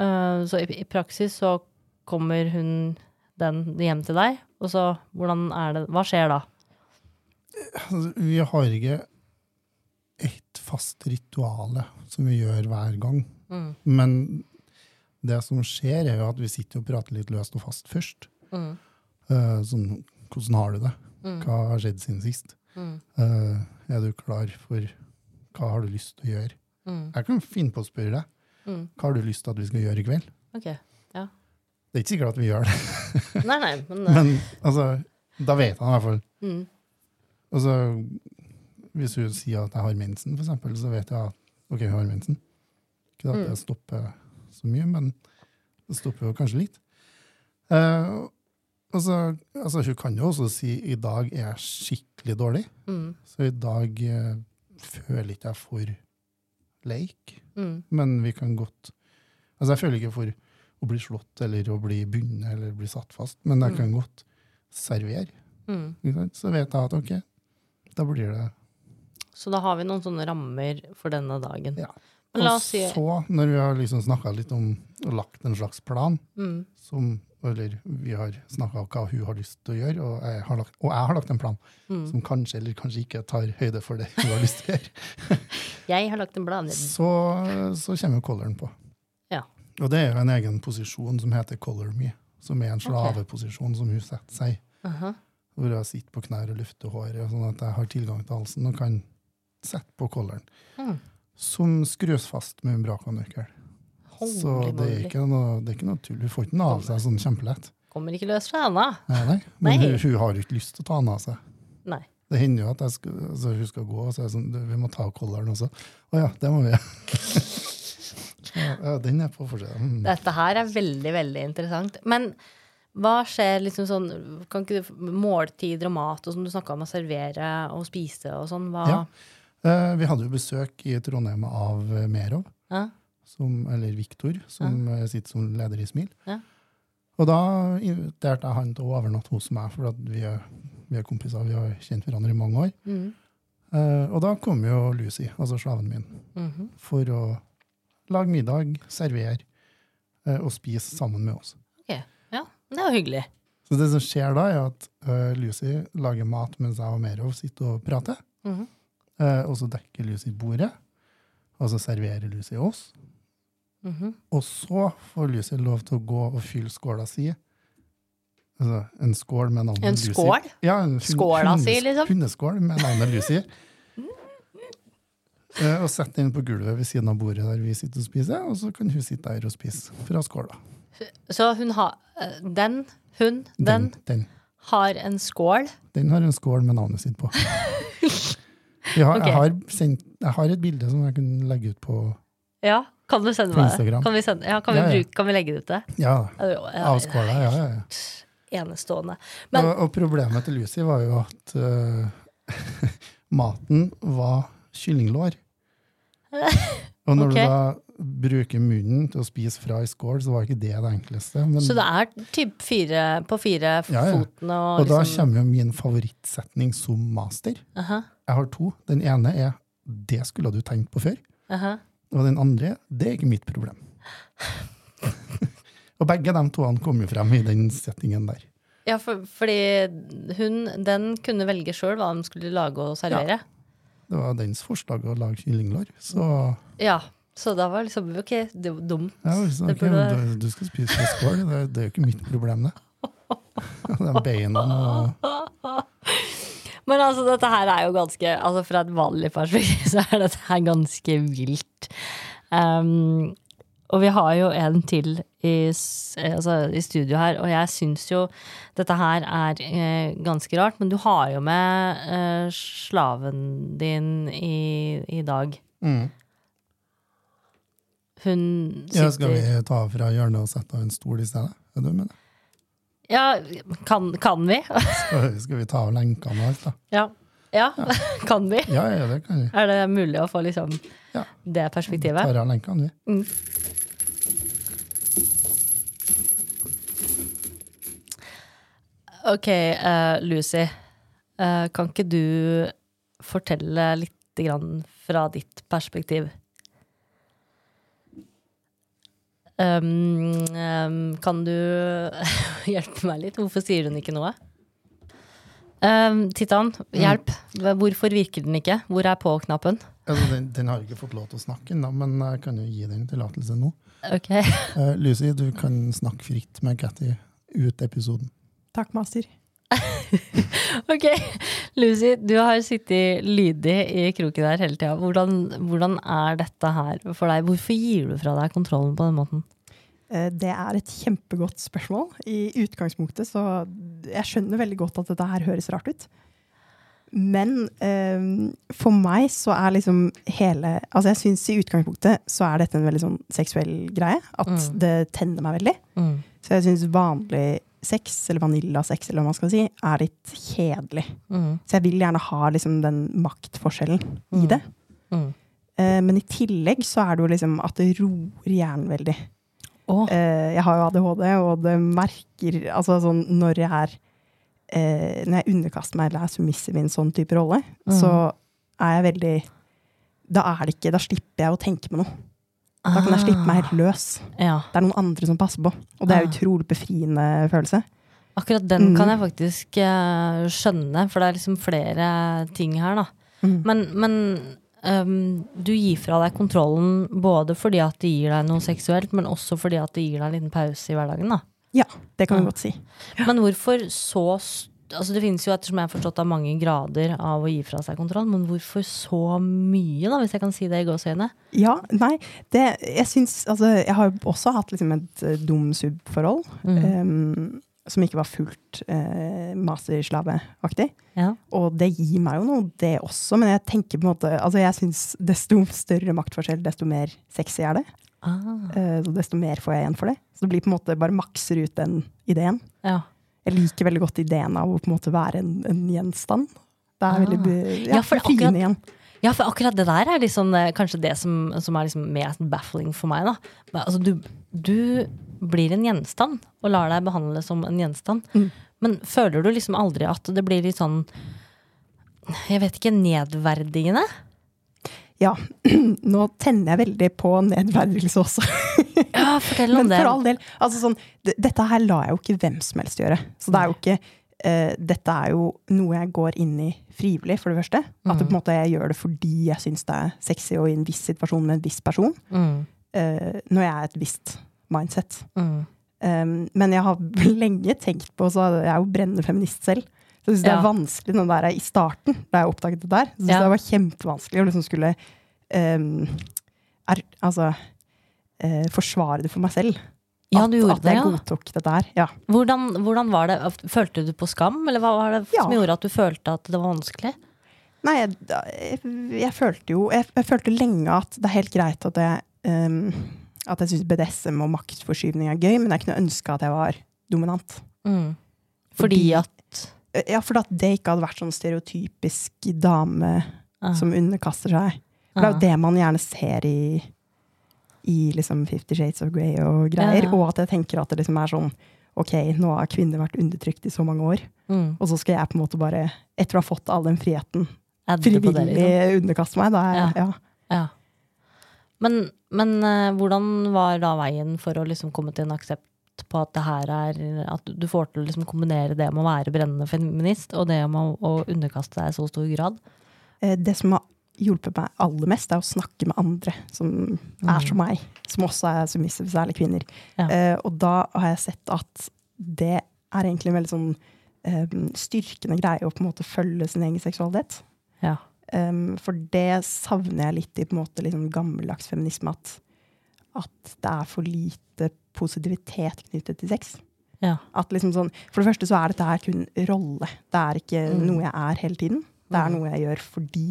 A: Eh, så i, praksis så kommer hun den hjem til deg, og så hvordan er det Hva skjer da?
B: Altså, vi har ikke et fast rituale som vi gjør hver gang.
A: Mm.
B: Men det som skjer, er jo at vi sitter og prater litt løst og fast først.
A: Mm.
B: Eh, sånn, hvordan har du det?
A: Mm.
B: Hva har skjedd siden sist?
A: Mm.
B: Eh, er du klar for hva har du lyst til å gjøre?
A: Mm.
B: Jeg kan finne på å spørre deg.
A: Mm.
B: Hva har du lyst til at vi skal gjøre i kveld?
A: Ok.
B: Det er ikke sikkert at vi gjør det,
A: Nei, nei, men,
B: men altså, da vet han i hvert fall.
A: mm.
B: Altså, hvis hun sier at jeg har mensen, for eksempel, så vet jeg at ok, hun har mensen. Ikke at
A: Mm.
B: det stopper så mye, men det stopper jo kanskje litt. Uh, Altså, altså, hun kan jo også si i dag er jeg skikkelig dårlig,
A: Mm.
B: så i dag eh, føler ikke jeg for leik.
A: Mm.
B: Men vi kan godt Altså, jeg føler ikke for å bli slått eller å bli bundet eller bli satt fast, men jeg
A: Mm.
B: kan godt servere.
A: Mm.
B: Så vet jeg at ok, da blir det
A: Så da har vi noen sånne rammer for denne dagen.
B: Ja. Og
A: oss si
B: så, når vi har liksom snakka litt om og lagt en slags plan,
A: mm.
B: som, eller vi har snakka om hva hun har lyst til å gjøre, og jeg har lagt, jeg har lagt en plan
A: Mm.
B: som kanskje eller kanskje ikke tar høyde for det hun har lyst til å gjøre,
A: Jeg har lagt en plan.
B: så, så kommer jo colleren på.
A: Ja.
B: Og det er jo en egen posisjon som heter color me, som er en slaveposisjon som hun setter seg i.
A: Aha.
B: Hvor jeg sitter på knær og lufter håret, sånn at jeg har tilgang til halsen og kan sette på colleren.
A: Mm.
B: Som skrus fast med en brakanøkkel. Så det er, ikke noe, det er ikke noe tull. Hun får ikke den av seg sånn kjempelett.
A: Kommer ikke løs fra henne.
B: Nei, nei. Men
A: Nei.
B: Hun, hun har ikke lyst til å ta den av seg.
A: Nei.
B: Det hender jo at skal, altså hun skal gå, og så er det sånn Vi må ta kolleren også. Å ja, det må vi. Ja, den er på forsida. Mm.
A: Dette her er veldig, veldig interessant. Men hva skjer liksom sånn Kan ikke du Måltider og mat og som du snakka om å servere og spise og sånn, hva
B: Ja. Eh, vi hadde jo besøk i Trondheim av Merov,
A: Ja.
B: Som, eller Viktor, som ja. sitter som leder i Smil.
A: Ja.
B: Og da inviterte jeg han til å overnatte hos meg, for at vi, er, vi er kompiser, vi har kjent hverandre i mange år.
A: Mm.
B: Uh, og da kom jo Lucy, altså slaven min,
A: Mhm.
B: for å lage middag, servere uh, og spise sammen med oss.
A: Okay. Ja, det var hyggelig.
B: Så det som skjer da, er at uh, Lucy lager mat mens jeg og Merov sitter og prater.
A: Mhm.
B: Eh, og så dekker Lucy bordet, og så serverer Lucy oss.
A: Mhm.
B: Og så får Lucy lov til å gå og fylle skåla si. Altså en skål med navnet
A: En
B: Lucy.
A: skål?
B: Ja, en
A: Skåla si, liksom?
B: Hundeskål med navnet Lucy. uh, og sette den på gulvet ved siden av bordet der vi sitter og spiser, og så kan hun sitte der og spise fra skåla.
A: Så hun har eh, Den, hun, den,
B: den.
A: har en skål.
B: Den har en skål med navnet sitt på. Jeg har,
A: okay.
B: jeg, har sendt, jeg har et bilde som jeg kan legge ut på
A: Ja, kan du sende meg det? Kan vi, sende, ja, kan vi,
B: Ja, ja.
A: bruke, kan vi legge det ut det?
B: Ja, Avskåla. Ja, ja, ja.
A: Enestående. Men
B: og, og problemet til Lucy var jo at uh, maten var kyllinglår. Og når
A: okay.
B: du da bruker munnen til å spise fra i skål, så var ikke det det enkleste. Men,
A: Så det er typ fire på fire
B: Ja, ja.
A: fotene og,
B: og da
A: liksom
B: kommer jo min favorittsetning som master.
A: Aha,
B: Jeg har to. Den ene er 'det skulle du tenkt på før'.
A: aha.
B: Og den andre 'det er ikke mitt problem'. og begge de to kom jo frem i den settingen der.
A: Ja, for, fordi hun, den kunne velge sjøl hva de skulle lage og servere. Ja.
B: Det var dens forslag å lage kyllinglår. Så
A: Ja. Så da var liksom Ok, det var dumt.
B: ja, så,
A: Det burde-
B: du, skal spise skål, det, er- det er jo ikke mitt problem, det. De beina og
A: Men altså, dette her er jo ganske Altså, fra et vanlig perspektiv så er dette her ganske vilt. Um, og vi har jo en til i, altså, i studio her, og jeg syns jo dette her er eh, ganske rart. Men du har jo med eh, slaven din i, i dag.
B: mm.
A: Hun
B: Ja, skal vi ta fra hjørnet og sette av en stol i stedet? Er du med det?
A: Ja, kan, kan vi?
B: Skal, skal vi ta av lenkene og alt, da?
A: ja. ja. kan vi?
B: Ja, ja, det kan vi.
A: Er det mulig å få liksom
B: Ja.
A: det perspektivet?
B: Tar av lenkene, vi.
A: Ok, uh, Lucy. Uh, kan ikke du fortelle litt grann fra ditt perspektiv? Um, um, kan du hjelpe meg litt? Hvorfor sier hun ikke noe? Um, Titan, hjelp. Hvorfor virker den ikke? Hvor er på-knappen?
B: Altså, den, den har ikke fått lov til å snakke ennå, men jeg kan jo gi den tillatelse nå.
A: Ok.
B: Uh, Lucy, du kan snakke fritt med Catty ut episoden.
C: Takk, master.
A: Ok, Lucy, du har sittet lydig i kroken der hele tida. Hvordan, hvordan er dette her for deg? Hvorfor gir du fra deg kontrollen på den måten?
C: Eh, Det er et kjempegodt spørsmål. I utgangspunktet så Jeg skjønner veldig godt at dette her høres rart ut. Men um, for meg så er liksom hele Altså jeg syns i utgangspunktet så er dette en veldig sånn seksuell greie. At
A: Mm.
C: det tenner meg veldig.
A: Mm.
C: Så jeg syns vanlig sex, eller vaniljasex, eller hva man skal si, er litt kjedelig.
A: Mm.
C: Så jeg vil gjerne ha liksom den maktforskjellen i
A: Mm.
C: det.
A: Mm.
C: Eh, men i tillegg så er det jo liksom at det roer hjernen veldig.
A: Oh.
C: Eh, jeg har jo ADHD, og det merker Altså sånn når jeg er eh, Når jeg underkaster meg eller er submissive i en sånn type rolle,
A: Mm.
C: så er jeg veldig Da er det ikke Da slipper jeg å tenke på noe. Da kan jeg slippe meg helt løs.
A: Ja.
C: Det er noen andre som passer på. Og det er
A: Ah.
C: utrolig befriende følelse.
A: Akkurat den
C: Mm.
A: kan jeg faktisk eh, skjønne, for det er liksom flere ting her, da.
C: Mm.
A: Men, men um, du gir fra deg kontrollen både fordi at det gir deg noe seksuelt, men også fordi at det gir deg en liten pause i hverdagen, da.
C: Ja, det kan
A: Ja.
C: godt si.
A: Men hvorfor så st- Altså Det finnes jo, ettersom jeg har forstått, av mange grader av å gi fra seg kontroll, men hvorfor så mye, da, hvis jeg kan si det i gåseøyne?
C: Ja, nei, det Jeg syns Altså, jeg har jo også hatt liksom et eh, dum sub-forhold.
A: Mm.
C: Um, som ikke var fullt eh, masterslaveaktig.
A: Ja.
C: Og det gir meg jo noe, det også, men jeg tenker på en måte Altså, jeg syns desto større maktforskjell, desto mer sexy er det.
A: Ah,
C: eh, desto mer får jeg igjen for det. Så det blir på en måte bare makser ut den ideen.
A: ja.
C: Jeg liker veldig godt ideen av å på en måte være en, en gjenstand. Det er
A: Ah.
C: veldig ja,
A: Ja, for akkurat-
C: igjen.
A: Ja, for akkurat det der er liksom eh, kanskje det som, som er liksom mest baffling for meg. da. Altså, du, du blir en gjenstand og lar deg behandle som en gjenstand.
C: Mm.
A: Men føler du liksom aldri at det blir litt sånn Jeg vet ikke, nedverdigende?
C: Ja, nå tenner jeg veldig på nedverdigelse også.
A: Ja, fortell om det.
C: Men for all del, altså sånn, dette her lar jeg jo ikke hvem som helst gjøre. Så det er jo ikke uh, Dette er jo noe jeg går inn i frivillig, for det første. At det, på en måte, jeg gjør det fordi jeg syns det er sexy og i en viss situasjon med en viss person.
A: Mm,
C: Uh, når jeg er et visst mindset.
A: mm.
C: Um, men jeg har lenge tenkt på så Jeg er jo brennende feminist selv. Så jeg synes det er vanskelig den der, i starten, da jeg oppdaget det der. Så synes
A: Ja.
C: det var kjempevanskelig å liksom skulle um, er, altså, uh, forsvare det for meg selv.
A: Ja,
C: at, at
A: det,
C: jeg
A: ja.
C: godtok det der. Ja.
A: Hvordan, hvordan var det? Følte du på skam, eller hva var det
C: Ja.
A: som gjorde at du følte at det var vanskelig?
C: Nei, jeg, jeg, jeg følte jo jeg, jeg følte lenge at det er helt greit at jeg um, At jeg syns BDSM og maktforskyvning er gøy, men jeg kunne ønske at jeg var dominant.
A: Mm. Fordi
C: Fordi-
A: at
C: Ja, for at det ikke hadde vært sånn stereotypisk dame
A: ah,
C: som underkaster seg. For det er
A: ah.
C: jo det man gjerne ser i, i liksom Fifty Shades of Grey og greier.
A: Ja.
C: Og at jeg tenker at det liksom er sånn Ok, nå har kvinner vært undertrykt i så mange år,
A: mm.
C: og så skal jeg på en måte bare, etter å ha fått all den friheten,
A: det,
C: frivillig
A: liksom.
C: underkaste meg. Da er ja. ja.
A: Ja. Men, men eh, hvordan var da veien for å liksom komme til en aksept på at det her er At du får til å liksom kombinere det med å være brennende feminist og det med å, underkaste deg i så stor grad?
C: Eh, Det som har hjulpet meg aller mest, er å snakke med andre som er som meg. Som også er submissive, særlig kvinner.
A: Ja.
C: Eh, og da har jeg sett at det er egentlig en veldig sånn eh, styrkende greie å på en måte følge sin egen seksualitet.
A: Ja.
C: Um, for det savner jeg litt i på en måte liksom gammeldags feminisme. At, at det er for lite positivitet knyttet til sex.
A: Ja.
C: At liksom sånn, for det første så er dette her kun rolle. Det er ikke
A: Mm.
C: noe jeg er hele tiden. Det er
A: Mm.
C: noe jeg gjør fordi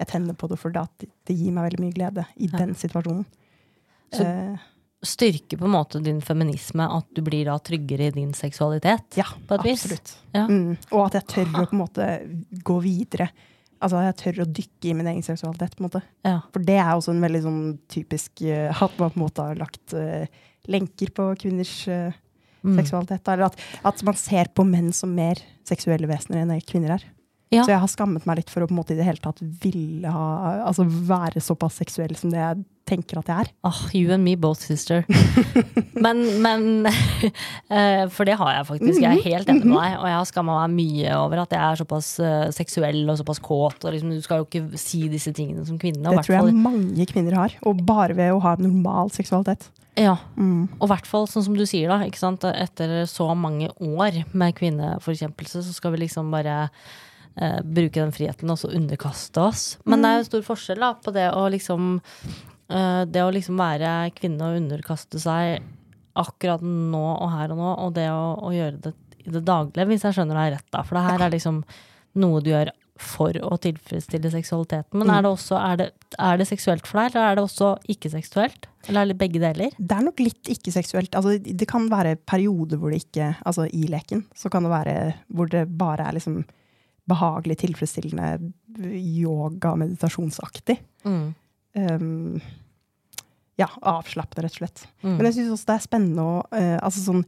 C: jeg tenner på det, for det, det gir meg veldig mye glede i
A: Ja.
C: den situasjonen.
A: Så-
C: uh,
A: Styrker på en måte din feminisme at du blir da tryggere i din seksualitet?
C: ja,
A: På et vis.
C: absolutt.
A: Ja.
C: Mm. Og at jeg tør å på en måte gå videre. Altså jeg tør å dykke i min egen seksualitet. på en måte.
A: Ja.
C: For det er også en veldig sånn typisk uh, At man på en måte har lagt uh, lenker på kvinners uh,
A: Mm.
C: seksualitet. Eller at, at man ser på menn som mer seksuelle vesener enn kvinner er.
A: Ja.
C: Så jeg har skammet meg litt for å på en måte i det hele tatt ville ha, altså være såpass seksuell som det jeg tenker at jeg er.
A: Ah, you and me both, sister. men, men eh, For det har jeg faktisk. Jeg er helt enig med deg. Og jeg har skamma meg mye over at jeg er såpass eh, seksuell og såpass kåt. Og liksom, du skal jo ikke si disse tingene som kvinne.
C: Det tror jeg
A: fall-
C: mange kvinner har. Og bare ved å ha normal seksualitet.
A: Ja,
C: Mm.
A: og i hvert fall sånn som du sier, da. Etter så mange år med kvinneforkjempelse, så skal vi liksom bare eh, bruke den friheten og så underkaste oss. Men det er jo stor forskjell da, på det å liksom eh, Det å liksom være kvinne og underkaste seg akkurat nå og her og nå, og det å, å gjøre det i det daglige, hvis jeg skjønner deg rett, da. For det her er liksom noe du gjør for å tilfredsstille seksualiteten. Men er det også er det, er det seksuelt for deg, eller er det også ikke-seksuelt? Eller er det begge deler?
C: Det er nok litt ikke-seksuelt. Altså, det kan være perioder hvor det ikke Altså i leken så kan det være hvor det bare er liksom behagelig, tilfredsstillende yoga-meditasjonsaktig.
A: Mm.
C: Um, ja, avslappende, rett og slett.
A: Mm.
C: Men jeg syns også det er spennende å uh, altså sånn,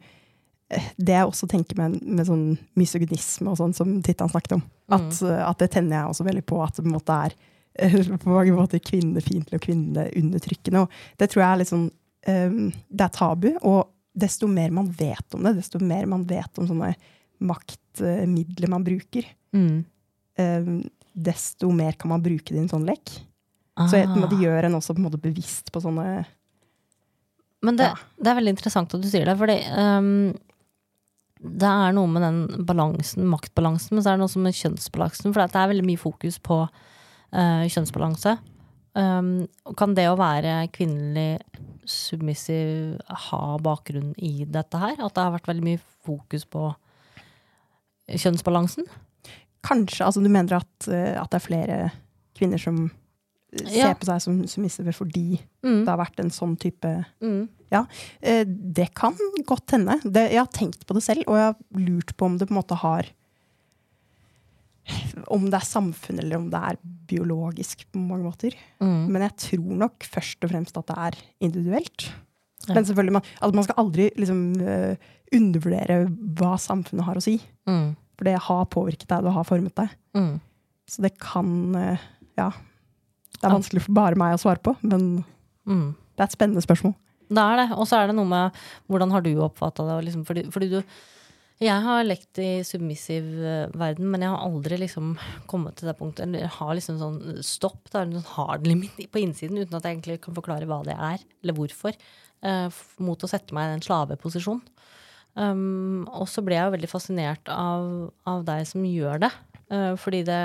C: eh, Det jeg også tenker med, med sånn misogynisme og sånn, som Tittan snakket om, at, eh, at det tenner jeg også veldig på at det på en måte er eh, på mange måter kvinnefiendtlig og kvinneundertrykkende. Og det tror jeg er litt sånn um, Det er tabu, og desto mer man vet om det, desto mer man vet om sånne maktmidler man bruker,
A: Mm.
C: eh, desto mer kan man bruke det i en sånn lek. Så jeg, på en måte
A: Ah.
C: gjør en også på en måte bevisst på sånne
A: Men det,
C: Ja.
A: det er veldig interessant at du sier det, fordi um, det er noe med den balansen, maktbalansen, men så er det noe som med kjønnsbalansen, for det er veldig mye fokus på uh, kjønnsbalanse. Um, og kan det å være kvinnelig submissiv ha bakgrunn i dette her? At det har vært veldig mye fokus på kjønnsbalansen?
C: Kanskje, altså du mener at, eh, at det er flere kvinner som ser
A: Ja.
C: på seg som submissive fordi
A: Mm.
C: det har vært en sånn type
A: Mm.
C: Ja, eh, det kan godt hende. Det, jeg har tenkt på det selv, og jeg har lurt på om det på en måte har Om det er samfunn, eller om det er biologisk på mange måter.
A: Mm.
C: Men jeg tror nok først og fremst at det er individuelt.
A: Ja.
C: Men selvfølgelig, man, altså man skal aldri liksom, eh, undervurdere hva samfunnet har å si.
A: Mm.
C: For det har påvirket deg, det har formet deg.
A: Mm.
C: Så det kan eh, Ja. Det er vanskelig for bare meg å svare på, men
A: Mm.
C: det er et spennende spørsmål.
A: Det er det. Og så er det noe med hvordan har du oppfatta det? Liksom, fordi, fordi du Jeg har lekt i submissiv eh, verden, men jeg har aldri liksom kommet til det punktet. Eller jeg har liksom sånn stopp, er en hard limit på innsiden, uten at jeg egentlig kan forklare hva det er, eller hvorfor. eh, mot å sette meg i en slaveposisjon. Um, og så ble jeg jo veldig fascinert av, av deg som gjør det. Uh, fordi det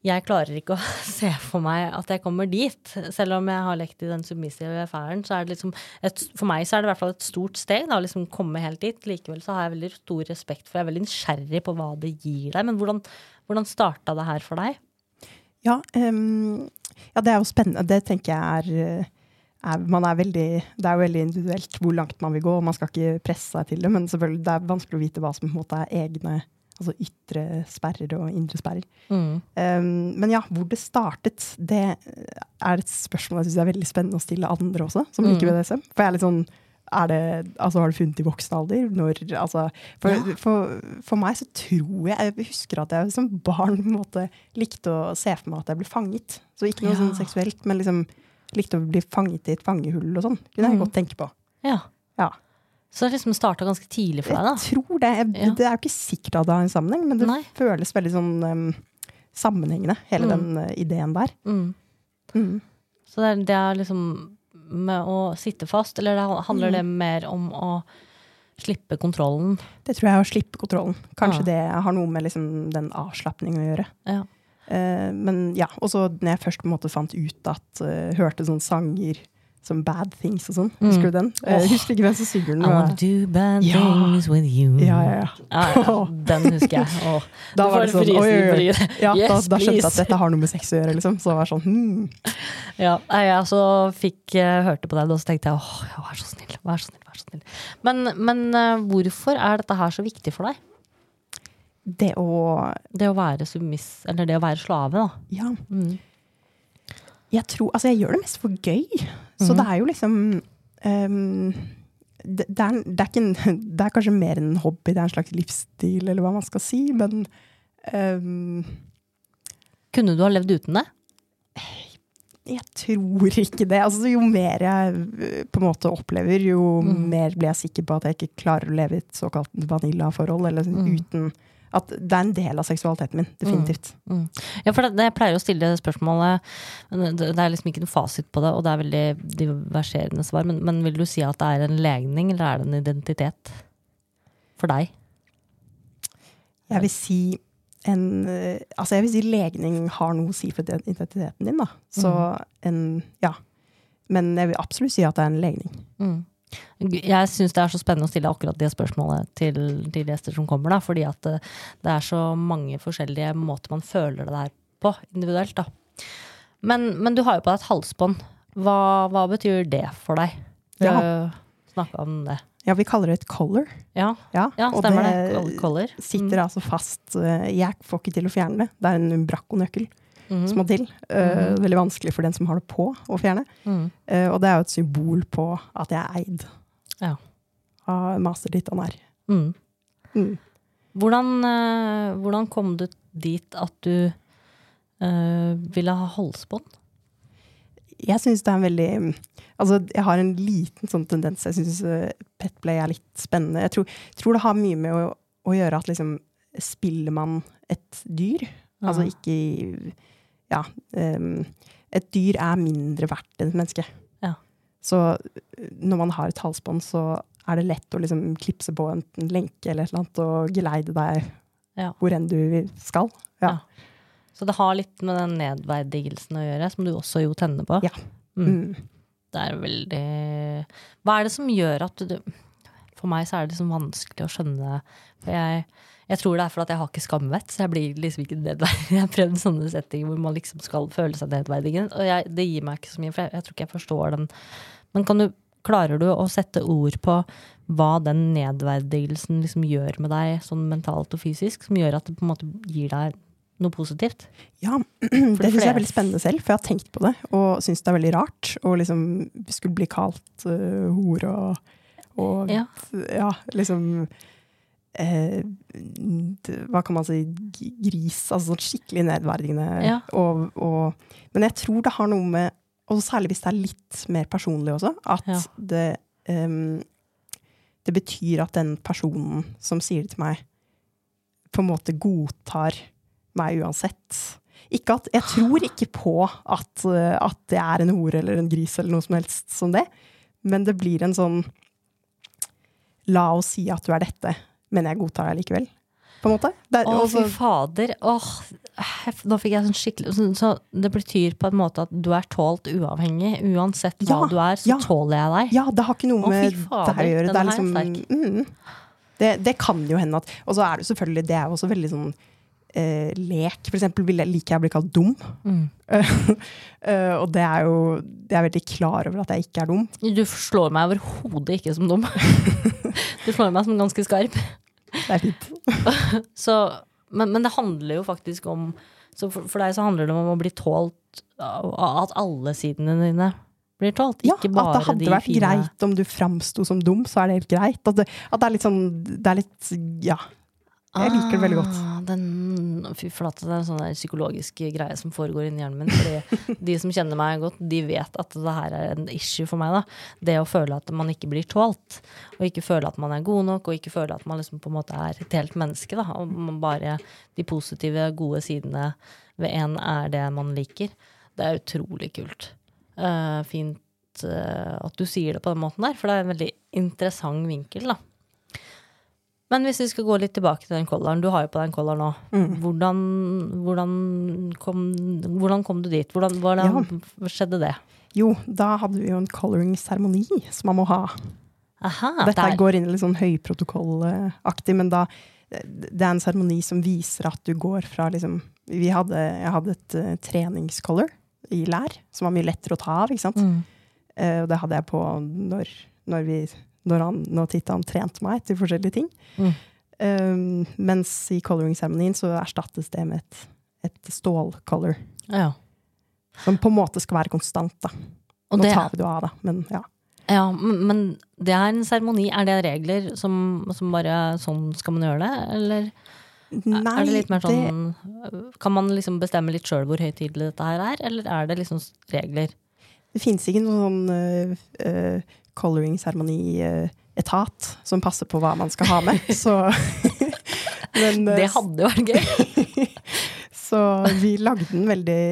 A: jeg klarer ikke å se for meg at jeg kommer dit. Selv om jeg har lekt i den submissive affæren, så er det liksom et, For meg så er det hvert fall et stort steg da, å liksom komme helt dit. Likevel så har jeg veldig stor respekt for Jeg er veldig nysgjerrig på hva det gir deg. Men hvordan, hvordan starta det her for deg?
C: Ja, um, ja, det er jo spennende. Det tenker jeg er, er, man er veldig, Det er jo veldig individuelt hvor langt man vil gå, og man skal ikke presse seg til det. Men selvfølgelig, det er vanskelig å vite hva som på en måte er egne altså ytre sperrer og indre sperrer. Ehm, men ja, hvor det startet, det er et spørsmål jeg syns er veldig spennende å stille andre også, som
A: Mm.
C: liker BDSM. For jeg er litt sånn er det, altså Har du funnet i voksen alder? Når, altså, for,
A: Ja.
C: for, for meg så tror jeg Jeg husker at jeg som barn måte likte å se for meg at jeg ble fanget. Så ikke noe
A: Ja.
C: sånn seksuelt, men liksom likte å bli fanget i et fangehull og sånn. Kunne jeg
A: Mm.
C: godt tenke på.
A: Ja.
C: Ja.
A: Så det liksom starta ganske tidlig for deg, da?
C: Jeg tror det. Jeg,
A: Ja.
C: Det er jo ikke sikkert at det har en sammenheng, men det
A: Nei.
C: føles veldig sånn um, sammenhengende, hele
A: Mm.
C: den uh, ideen der.
A: Mm.
C: Mm.
A: Så det er, det er liksom med å sitte fast, eller det handler
C: Mm.
A: det mer om å slippe kontrollen?
C: Det tror jeg er å slippe kontrollen. Kanskje
A: Ja.
C: det har noe med liksom den avslapningen å gjøre.
A: Ja.
C: Eh, men ja, og så når jeg først på en måte fant ut at uh, Hørte sånne sanger som Bad Things og sånn.
A: Mm.
C: Husker du den? Oh.
A: Åh.
C: husker ikke hvem som synger den.
A: I wanna do bad
C: Ja.
A: things with you.
C: Ja, ja, ja.
A: Den husker jeg. Oh.
C: Da var det sånn, oi, oi, oi. Ja, da,
A: Yes,
C: da skjønte jeg at dette har noe med sex å gjøre, liksom. Så det var sånn, hmm.
A: Ja, jeg så fikk eh, hørte på deg, og så tenkte jeg åh, vær så snill, vær så snill. vær så snill. Men, men hvorfor er dette her så viktig for deg?
C: Det å
A: Det å være submiss, eller det å være slave, da.
C: Ja.
A: Mm.
C: Jeg tror Altså, jeg gjør det mest for gøy. Så
A: mm.
C: det er jo liksom um, det, det, er, det, er en, det er kanskje mer enn en hobby, det er en slags livsstil, eller hva man skal si, men um,
A: Kunne du ha levd uten det?
C: jeg tror ikke det. Altså, jo mer jeg på en måte opplever, jo
A: mm.
C: mer blir jeg sikker på at jeg ikke klarer å leve i et såkalt vanilla-forhold, eller
A: mm.
C: Uten At det er en del av seksualiteten min. Definitivt.
A: Ja, for det, det, jeg pleier å stille det spørsmålet Det er liksom ikke noe fasit på det, og det er veldig diverserende svar, men, men vil du si at det er en legning, eller er det en identitet? For deg?
C: Jeg vil si en øh, Altså, jeg vil si legning har noe å si for identiteten din, da. Så en Ja. Men jeg vil absolutt si at det er en legning.
A: Mm. Jeg syns det er så spennende å stille akkurat det spørsmålet til, til gjester som kommer, da, fordi at det, det er så mange forskjellige måter man føler det der på individuelt. Da. Men, men du har jo på deg et halsbånd. Hva, hva betyr det for deg?
C: Ja.
A: Snakka om det.
C: Ja, vi kaller det et color.
A: Ja,
C: Ja,
A: ja
C: og
A: stemmer det. Col- Color.
C: sitter altså fast. øh, Jeg får ikke til å fjerne det. Det er en Umbraco-nøkkel
A: Mm.
C: som må til. Uh,
A: mm.
C: Veldig vanskelig for den som har det på, å fjerne.
A: Mm.
C: Uh, og det er jo et symbol på at jeg er eid
A: Ja.
C: av Master Ditt og nær.
A: Mm.
C: Mm.
A: Hvordan, uh, hvordan kom du dit at du ville ha halsbånd?
C: Jeg syns det er en veldig Altså, jeg har en liten sånn tendens. Jeg syns petplay er litt spennende. Jeg tror, tror det har mye med å, å gjøre at liksom Spiller man et dyr? Altså ikke i- Ja. um, et dyr er mindre verdt enn et menneske.
A: Ja.
C: Så når man har et halsbånd, så er det lett å liksom klipse på en, en lenke eller et eller annet og geleide deg
A: Ja.
C: hvor enn du skal. Ja.
A: Så det har litt med den nedverdigelsen å gjøre, som du også jo tenner på.
C: Ja.
A: Mm.
C: Mm.
A: Det er veldig Hva er det som gjør at du for meg så er det liksom vanskelig å skjønne For jeg, jeg tror det er fordi jeg har ikke skamvett, så jeg blir liksom ikke nedverdiget. Jeg har prøvd sånne settinger hvor man liksom skal føle seg nedverdiget, og jeg, det gir meg ikke så mye, for jeg, jeg tror ikke jeg forstår den. Men kan du, klarer du å sette ord på hva den nedverdigelsen liksom gjør med deg, sånn mentalt og fysisk, som gjør at det på en måte gir deg noe positivt?
C: Ja, det syns jeg er veldig spennende selv, for jeg har tenkt på det og syns det er veldig rart å liksom skulle bli kalt uh, hore og, og
A: Ja.
C: ja, liksom eh, Hva kan man si? Gris. Altså sånn skikkelig nedverdigende.
A: Ja.
C: Og, og, men jeg tror det har noe med Og særlig hvis det er litt mer personlig også, at
A: Ja.
C: det um, Det betyr at den personen som sier det til meg, på en måte godtar meg uansett. Ikke at, jeg tror ikke på at, at det er en hore eller en gris eller noe som helst som det, men det blir en sånn La oss si at du er dette, men jeg godtar deg likevel. På en måte. Det, er-
A: Å, fy fader. Åh, nå fikk jeg sånn skikkelig så, så det betyr på en måte at du er tålt uavhengig. Uansett hva
C: Ja,
A: du er, så
C: ja.
A: tåler jeg deg.
C: ja, det har ikke noe
A: Å,
C: med
A: fader,
C: deg å gjøre. Det liksom mm, det, det kan jo hende at Og så er det selvfølgelig Det er jo også veldig sånn eh, lek. For eksempel vil jeg, liker jeg å bli kalt dum.
A: Mm.
C: Eh, og det er jo Jeg er veldig klar over at jeg ikke er dum.
A: Du slår meg overhodet ikke som dum. Du slår meg som ganske skarp.
C: Det er fint.
A: Så, men, men det handler jo faktisk om så for, for deg så handler det om å bli tålt at alle sidene dine blir tålt.
C: Ikke Ja,
A: fine
C: at det hadde vært
A: fine.
C: greit om du framsto som dum, så er det helt greit. At det, at det er litt sånn Det er litt Ja. Jeg liker det veldig godt.
A: Ah, Den, fy flate, det er en sånn psykologisk greie som foregår inni hjernen min. Fordi de som kjenner meg godt, de vet at det her er en issue for meg. da. Det å føle at man ikke blir tålt. Og ikke føle at man er god nok, og ikke føle at man liksom på en måte er et helt menneske. da. Og man bare de positive, gode sidene ved en er det man liker. Det er utrolig kult. Uh, fint uh, at du sier det på den måten der, for det er en veldig interessant vinkel, da. Men hvis vi skal gå litt tilbake til den kollaren. Du har jo på deg en nå.
C: Mm.
A: Hvordan, hvordan, kom, hvordan kom du dit? Hvordan, hvordan skjedde det?
C: Jo, da hadde vi jo en coloring-seremoni som man må ha.
A: Aha,
C: Dette
A: der.
C: går inn i litt sånn høyprotokollaktig, men da Det er en seremoni som viser at du går fra liksom vi hadde, Jeg hadde et uh, treningscolor i lær, som var mye lettere å ta av, ikke sant.
A: Mm.
C: Uh, og det hadde jeg på når, når vi når, han, når Tittan trente meg til forskjellige ting.
A: Mm.
C: Um, mens i coloring-seremonien så erstattes det med et, et stålcolor.
A: Ja.
C: Som på en måte skal være konstant, da.
A: Og
C: Nå
A: det,
C: tar vi det av, da, men ja.
A: ja, men det er en seremoni. Er det regler som, som bare sånn skal man gjøre det, eller
C: Nei,
A: er det litt mer sånn Kan man liksom bestemme litt sjøl hvor høytidelig dette her er, eller er det liksom regler?
C: det fins ikke noen sånn uh, uh, coloring-seremoni-etat som passer på hva man skal ha med, så men, uh,
A: Det hadde vært gøy.
C: Så vi lagde den veldig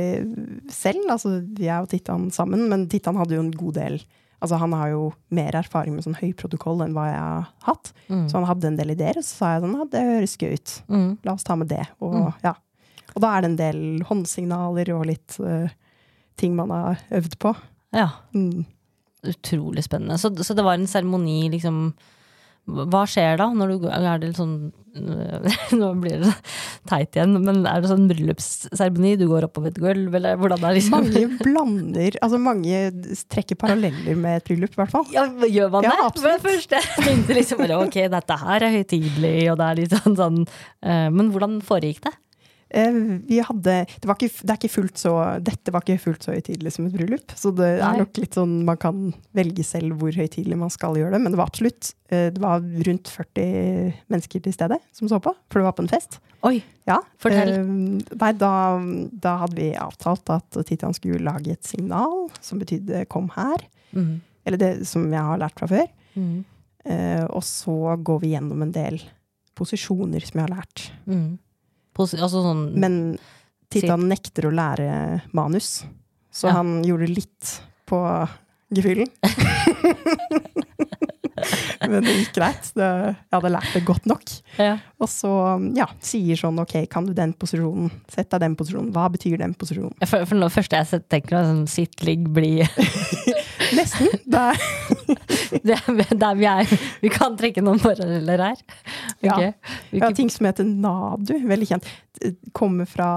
C: selv. Altså, jeg og Tittan sammen, men Tittan hadde jo en god del Altså, han har jo mer erfaring med sånn høyprotokoll enn hva jeg har hatt.
A: Mm.
C: Så han hadde en del ideer, og så sa jeg sånn, at det høres gøy ut.
A: Mm.
C: La oss ta med det. Og,
A: Mm.
C: ja. og da er det en del håndsignaler og litt uh, ting man har øvd på.
A: Ja.
C: Mm.
A: Utrolig spennende. Så, så det var en seremoni, liksom Hva skjer da? Når du, er det sånn Nå blir det teit igjen, men er det sånn bryllupsseremoni? Du går oppover et gulv, eller hvordan er det liksom?
C: Mange blander Altså mange trekker paralleller med et bryllup, i hvert fall.
A: Ja, gjør man
C: Ja,
A: det?
C: absolutt.
A: Men først jeg tenkte liksom bare ok, dette her er høytidelig, og det er litt sånn sånn eh, Men hvordan foregikk det?
C: Eh, Vi hadde, det, var ikke, det er ikke fullt så, dette var ikke fullt så høytidelig som et bryllup. Så det
A: Nei.
C: er nok litt sånn man kan velge selv hvor høytidelig man skal gjøre det. Men det var absolutt eh, Det var rundt 40 mennesker til stede som så på, for det var på en fest.
A: Oi,
C: Ja,
A: Fortell.
C: eh, nei, da, da hadde vi avtalt at Titian skulle lage et signal som betydde 'kom her'.
A: mm.
C: Eller det som jeg har lært fra før.
A: Mm.
C: Eh, og så går vi gjennom en del posisjoner som jeg har lært.
A: Mm. Altså sånn
C: Men Titan nekter å lære manus, så
A: Ja.
C: han gjorde litt på gefühlen. Men det gikk greit. Det, jeg hadde lært det godt nok.
A: ja.
C: Og så ja, sier sånn OK, kan du den posisjonen? Sett deg den posisjonen. Hva betyr den posisjonen?
A: For, for det første jeg tenker, er sånn sitt, ligg, bli
C: Nesten. Det er
A: det der vi er. Vi kan trekke noen paralleller her.
C: Ja.
A: Ok.
C: Ja, ting som heter Nadu, veldig kjent. Det Kommer fra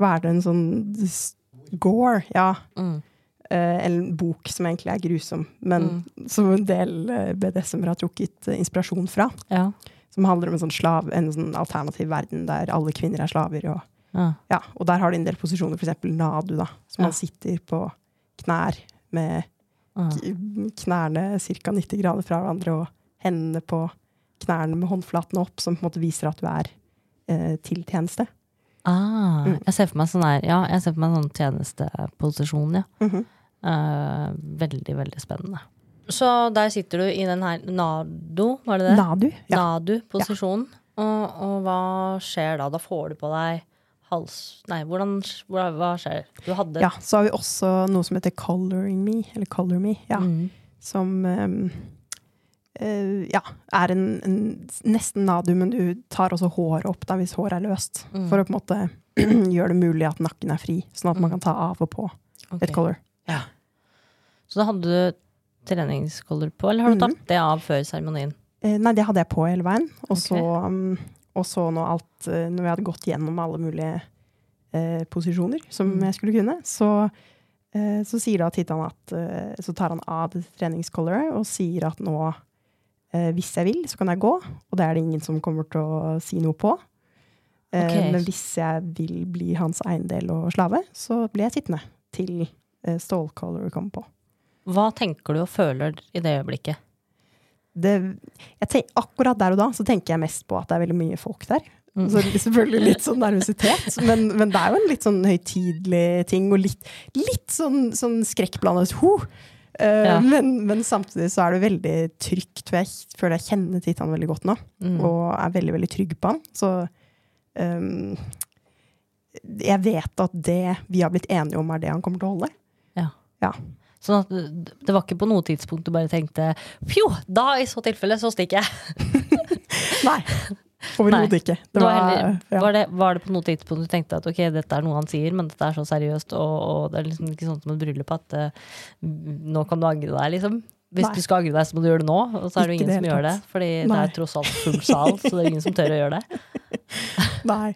C: Hva er det, en sånn Gore? Ja.
A: Mm.
C: Eh, en bok som egentlig er grusom, men som en del eh, BDSM-ere har trukket eh, inspirasjon fra.
A: Ja.
C: Som handler om en sånn, slav, en sånn alternativ verden der alle kvinner er slaver. Og,
A: Ja.
C: ja, og der har de en del posisjoner, f.eks. Nadu, da, som man sitter på knær med knærne ca. 90 grader fra hverandre, og hendene på knærne med håndflatene opp, som på en måte viser at du er eh, til tjeneste.
A: Ah,
C: Mm.
A: jeg ser for meg sånn her, ja, jeg ser for meg sånn tjenesteposisjon, ja.
C: Mhm.
A: Eh, veldig, veldig spennende. Så der sitter du i den her Nado, var det det?
C: Nadu. Ja.
A: Nadu-posisjonen. Og, og hva skjer da? Da får du på deg hals... Nei, hvordan, hva, hva skjer? Du hadde
C: ja. Så har vi også noe som heter Coloring Me, eller Color Me, ja.
A: Mm.
C: som um, uh, ja, er en, en nesten nadu, men du tar også håret opp da, hvis håret er løst.
A: Mm.
C: For å på en måte gjøre det mulig at nakken er fri, sånn at man kan ta av og på
A: okay.
C: et color.
A: Så da hadde du treningskoller på, eller har du
C: tatt
A: tatt det av før seremonien?
C: Eh, nei, det hadde jeg på hele veien. Og så,
A: Ok.
C: um, når, alt, når jeg hadde gått gjennom alle mulige eh, posisjoner som
A: Mm.
C: jeg skulle kunne, så, eh, så sier da Titan at eh, Så tar han av treningscolleret og sier at nå, eh, hvis jeg vil, så kan jeg gå. Og det er det ingen som kommer til å si noe på.
A: Okay.
C: Men hvis jeg vil bli hans eiendel og slave, så blir jeg sittende til eh, stålcollaret kommer på.
A: Hva tenker du og føler i det øyeblikket?
C: det, jeg tenk, akkurat der og da så tenker jeg mest på at det er veldig mye folk der.
A: Mm.
C: Så selvfølgelig litt sånn nervøsitet, men, men det er jo en litt sånn høytidelig ting, og litt, litt sånn, sånn skrekkblandet ho. Uh,
A: Ja.
C: men, men samtidig så er det veldig trygt, for jeg føler jeg kjenner Titan veldig godt nå,
A: Mm.
C: og er veldig, veldig trygg på han. Så um, jeg vet at det vi har blitt enige om, er det han kommer til å holde.
A: Sånn at det var ikke på noe tidspunkt du bare tenkte Pjo, da i så tilfelle så stikker jeg.
C: Nei, overhodet ikke. Det
A: var, heller,
C: ja.
A: var, det, var det på noe tidspunkt du tenkte at ok, dette er noe han sier, men dette er så seriøst, og, og det er liksom ikke sånn som et bryllup at uh, nå kan du angre deg, liksom. Hvis
C: Nei.
A: du skal angre deg, så må du gjøre det nå, og så er det
C: Ikke
A: ingen
C: det
A: som gjør det.
C: Fordi
A: Fordi det er tross alt full sal, så det er ingen som tør å gjøre det.
C: Nei,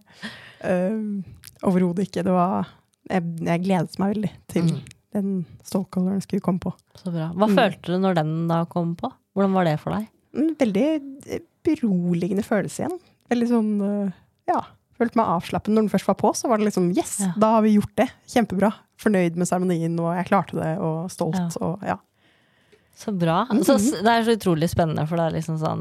C: Uh, overhodet ikke. Det var jeg, jeg gledet meg veldig til
A: Mm.
C: Den stålcoloren skulle komme på.
A: Så bra. Hva
C: Mm.
A: følte du når den da kom på? Hvordan var det for deg?
C: En veldig eh, beroligende følelse igjen. Veldig sånn uh, Ja. Følte meg avslappet når den først var på. Så var det liksom yes,
A: Ja.
C: da har vi gjort det. Kjempebra. Fornøyd med seremonien, og jeg klarte det, og stolt.
A: Ja.
C: Og ja.
A: Så bra. Så, det er så utrolig spennende, for det er liksom sånn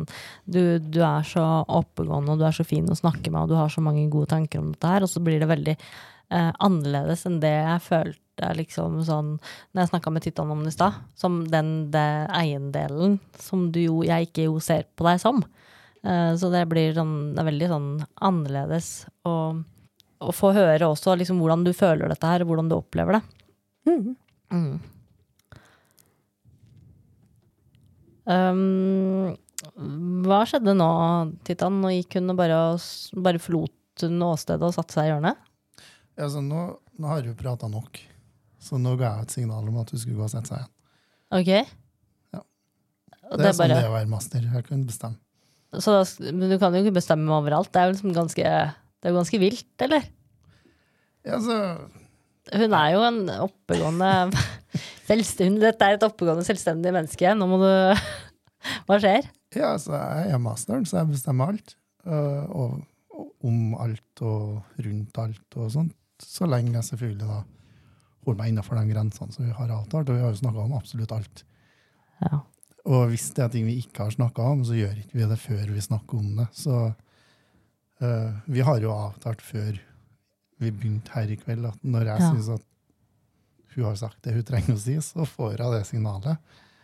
A: du, du er så oppegående, og du er så fin å snakke med, og du har så mange gode tanker om dette her, og så blir det veldig eh, annerledes enn det jeg følte liksom sånn Når jeg snakka med Titan om det i stad, som den det eiendelen som du jo Jeg ikke jo ser på deg som. Eh, så det blir sånn Det er veldig sånn annerledes å, å få høre også liksom hvordan du føler dette her, hvordan du opplever det.
C: Mm.
A: Mm. Um, hva skjedde nå, Titan? Nå gikk hun og bare, bare forlot hun åstedet og satte seg i hjørnet?
B: Ja, så nå, nå har du prata nok, så nå ga jeg et signal om at hun skulle gå og sette seg igjen.
A: Ok?
B: Ja. Det
A: det
B: er
A: er
B: sånn
A: bare,
B: det å være master. Jeg kan bestemme.
A: så da, men du kan jo ikke bestemme overalt. Det er jo liksom ganske, det er ganske vilt, eller?
B: Ja, så
A: Hun er jo en oppegående selvstendig, Dette er et oppegående, selvstendig menneske. Nå må du Hva skjer?
B: Ja, så jeg er masteren, så jeg bestemmer alt. og, og om alt og rundt alt og sånt. Så lenge jeg selvfølgelig da holder meg innenfor de grensene som vi har avtalt. Og vi har jo snakka om absolutt alt.
A: Ja.
B: Og hvis det er ting vi ikke har snakka om, så gjør ikke vi det før vi snakker om det. Så uh, vi har jo avtalt før vi begynte her i kveld, at når jeg
A: Ja.
B: synes at hun har sagt det hun trenger å si, så får hun det signalet.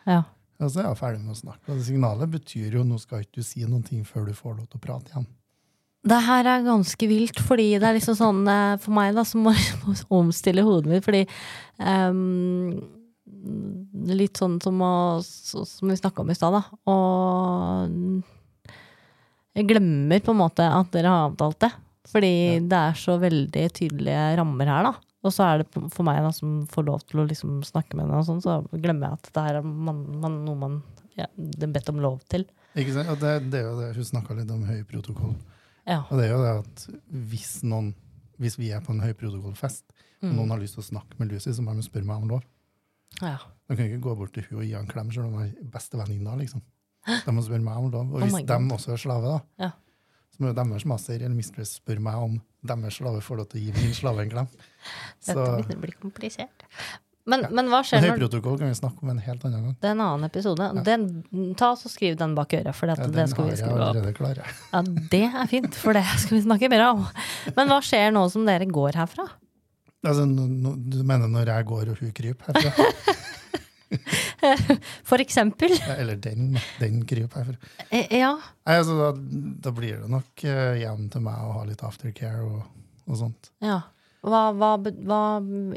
A: ja.
B: Og så er jeg ferdig med å snakke. Og det signalet betyr jo nå skal ikke du si noen ting før du får lov til å prate igjen.
A: Det her er ganske vilt, fordi det er liksom sånn eh, for meg da, som må omstille hodet mitt, fordi um, Litt sånn som, å, som vi snakka om i stad, da. Og jeg glemmer på en måte at dere har avtalt det. Fordi det er så veldig tydelige rammer her, da. Og så er det for meg da, som får lov til å liksom snakke med henne, og sånn, så glemmer jeg at det her er man, man, noe man ja, er bedt om lov til.
B: Ikke sant? Og det, det er jo det, Hun snakka litt om høy protokoll.
A: Ja.
B: Og det er jo det at hvis noen hvis vi er på en høyprotokollfest, og
A: Mm.
B: noen har lyst til å snakke med Lucy, så må de spørre meg om lov.
A: ja.
B: De kan ikke gå bort til hun og gi henne en klem selv om hun er bestevenninna. Liksom. De må spørre meg om lov. Og
A: Oh
B: hvis
A: oh
B: de også er slave, da,
A: Ja.
B: så må jo deres master eller mistress spørre meg om deres slave får lov til å gi min slave en klem. Så
A: Dette blir komplisert. Men, men hva skjer når
B: høyprotokoll kan vi snakke om en helt annen gang.
A: Det er en annen episode. Den, ta og Skriv den bak øret, for
B: Ja,
A: dette,
B: den
A: det skal vi skrive opp. Ja, det er fint, for det skal vi snakke mer om. Men hva skjer nå som dere går herfra?
B: Altså, no, no, du mener når jeg går og hun kryper herfra?
A: For eksempel.
B: Eller den, den kryper herfra.
A: Eh, Ja.
B: Nei, altså, da, da blir det nok uh, hjem til meg å ha litt aftercare og, og sånt.
A: ja. Hva, hva, hva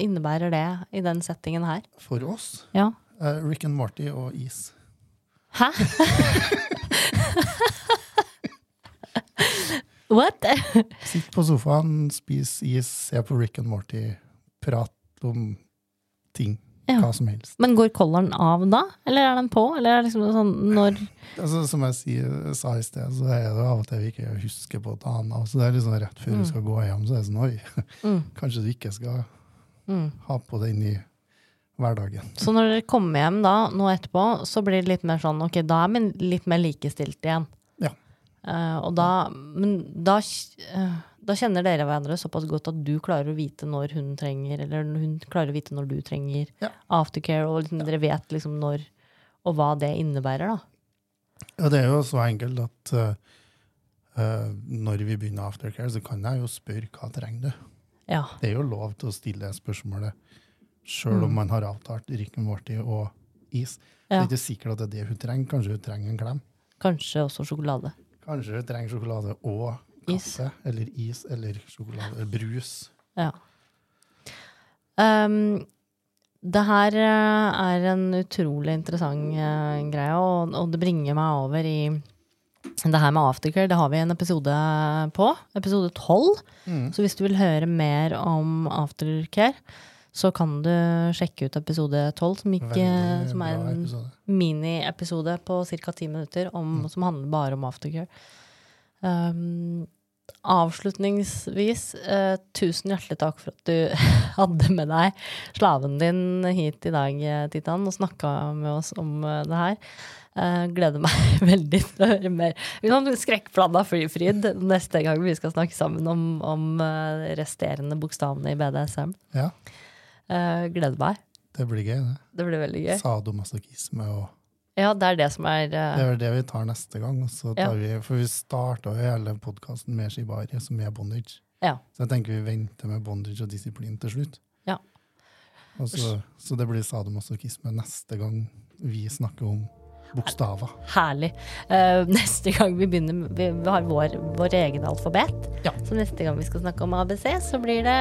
A: innebærer det i den settingen her?
B: For oss,
A: Ja.
B: Uh, Rick and Morty og is.
A: Hæ? What?
B: Sitt på sofaen, spis is, se på Rick and Morty, prat om ting.
A: Ja.
B: Hva som helst.
A: Men går kolleren av da? Eller er den på? Eller er det liksom sånn når
B: Altså, som jeg sier, sa i sted, så er det av og til vi ikke husker på å ta den av. Så det er liksom rett før
A: Mm.
B: du skal gå hjem, så er det sånn oi,
A: mm,
B: kanskje du ikke skal
A: mm.
B: ha på den i hverdagen.
A: Så når dere kommer hjem da, nå etterpå, så blir det litt mer sånn Ok, da er vi litt mer likestilt igjen.
B: Ja.
A: Uh, og da Men da, eh, da kjenner dere hverandre såpass godt at du klarer å vite når hun trenger, eller hun klarer å vite når du trenger
B: Ja.
A: aftercare, og liksom, dere vet liksom når og hva det innebærer, da.
B: Ja, det er jo så enkelt at uh, når vi begynner aftercare, så kan jeg jo spørre hva trenger du?
A: Ja.
B: Det er jo lov til å stille spørsmålet sjøl om
A: Mm.
B: man har avtalt rykken and Morty og is. Det er ikke sikkert at det er det hun trenger. Kanskje hun trenger en klem.
A: Kanskje også sjokolade.
B: Kanskje hun trenger sjokolade og
A: Is.
B: kaffe, eller is, eller sjokolade, eller brus.
A: Ja. Um, det her eh, er en utrolig interessant uh, greie, og, og det bringer meg over i det her med aftercare. Det har vi en episode på. Episode 12.
B: Mm.
A: Så hvis du vil høre mer om aftercare, så kan du sjekke ut episode 12, som, ikke, som er en
B: episode.
A: miniepisode på ca. ti minutter om, som handler bare om aftercare. Um, avslutningsvis, eh, tusen hjertelig takk for at du hadde med deg slaven din hit i dag, eh, Titan, og snakka med oss om eh, det her. Eh, gleder meg veldig til å høre mer. Sånn skrekkblanda fryd neste gang vi skal snakke sammen om, om eh, resterende bokstavene i BDSM.
B: Ja,
A: Eh, gleder meg.
B: det blir gøy, det.
A: Det blir veldig gøy.
B: Sadomasochisme og
A: Ja, det er det som er
B: Det
A: eh,
B: er vel det vi tar neste gang. tar vi, for vi starta jo hele podkasten med shibari, som er bondage.
A: Ja.
B: Så jeg tenker vi venter med bondage og disiplin til slutt.
A: Ja.
B: Så, så det blir sadomasochisme neste gang vi snakker om bokstaver.
A: Herlig. Uh, neste gang vi begynner Vi, har vår, vår egen alfabet.
B: Ja.
A: Så neste gang vi skal snakke om ABC, så blir det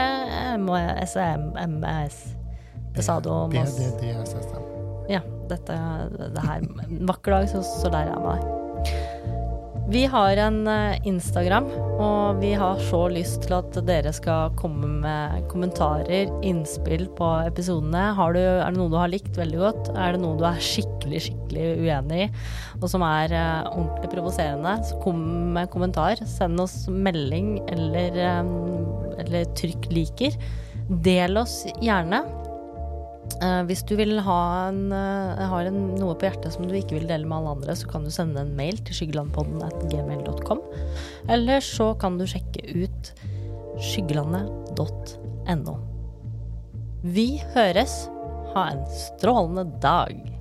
A: SM, MS. Pesado
B: B,
A: Ja, dette det her. En vakker dag, så, så lærer jeg meg det. Vi har en eh, Instagram, og vi har så lyst til at dere skal komme med kommentarer, innspill på episodene. Du, er det noe du har likt veldig godt? Er det noe du er skikkelig, skikkelig uenig i, og som er eh, ordentlig provoserende? Så kom med kommentar. Send oss melding eller, eh, eller trykk liker. Del oss gjerne. Eh, hvis du vil ha en, eh, har en, noe på hjertet som du ikke vil dele med alle andre, så kan du sende en mail til skyggelandpodden. Eller så kan du sjekke ut skyggelandet.no. Vi høres. Ha en strålende dag.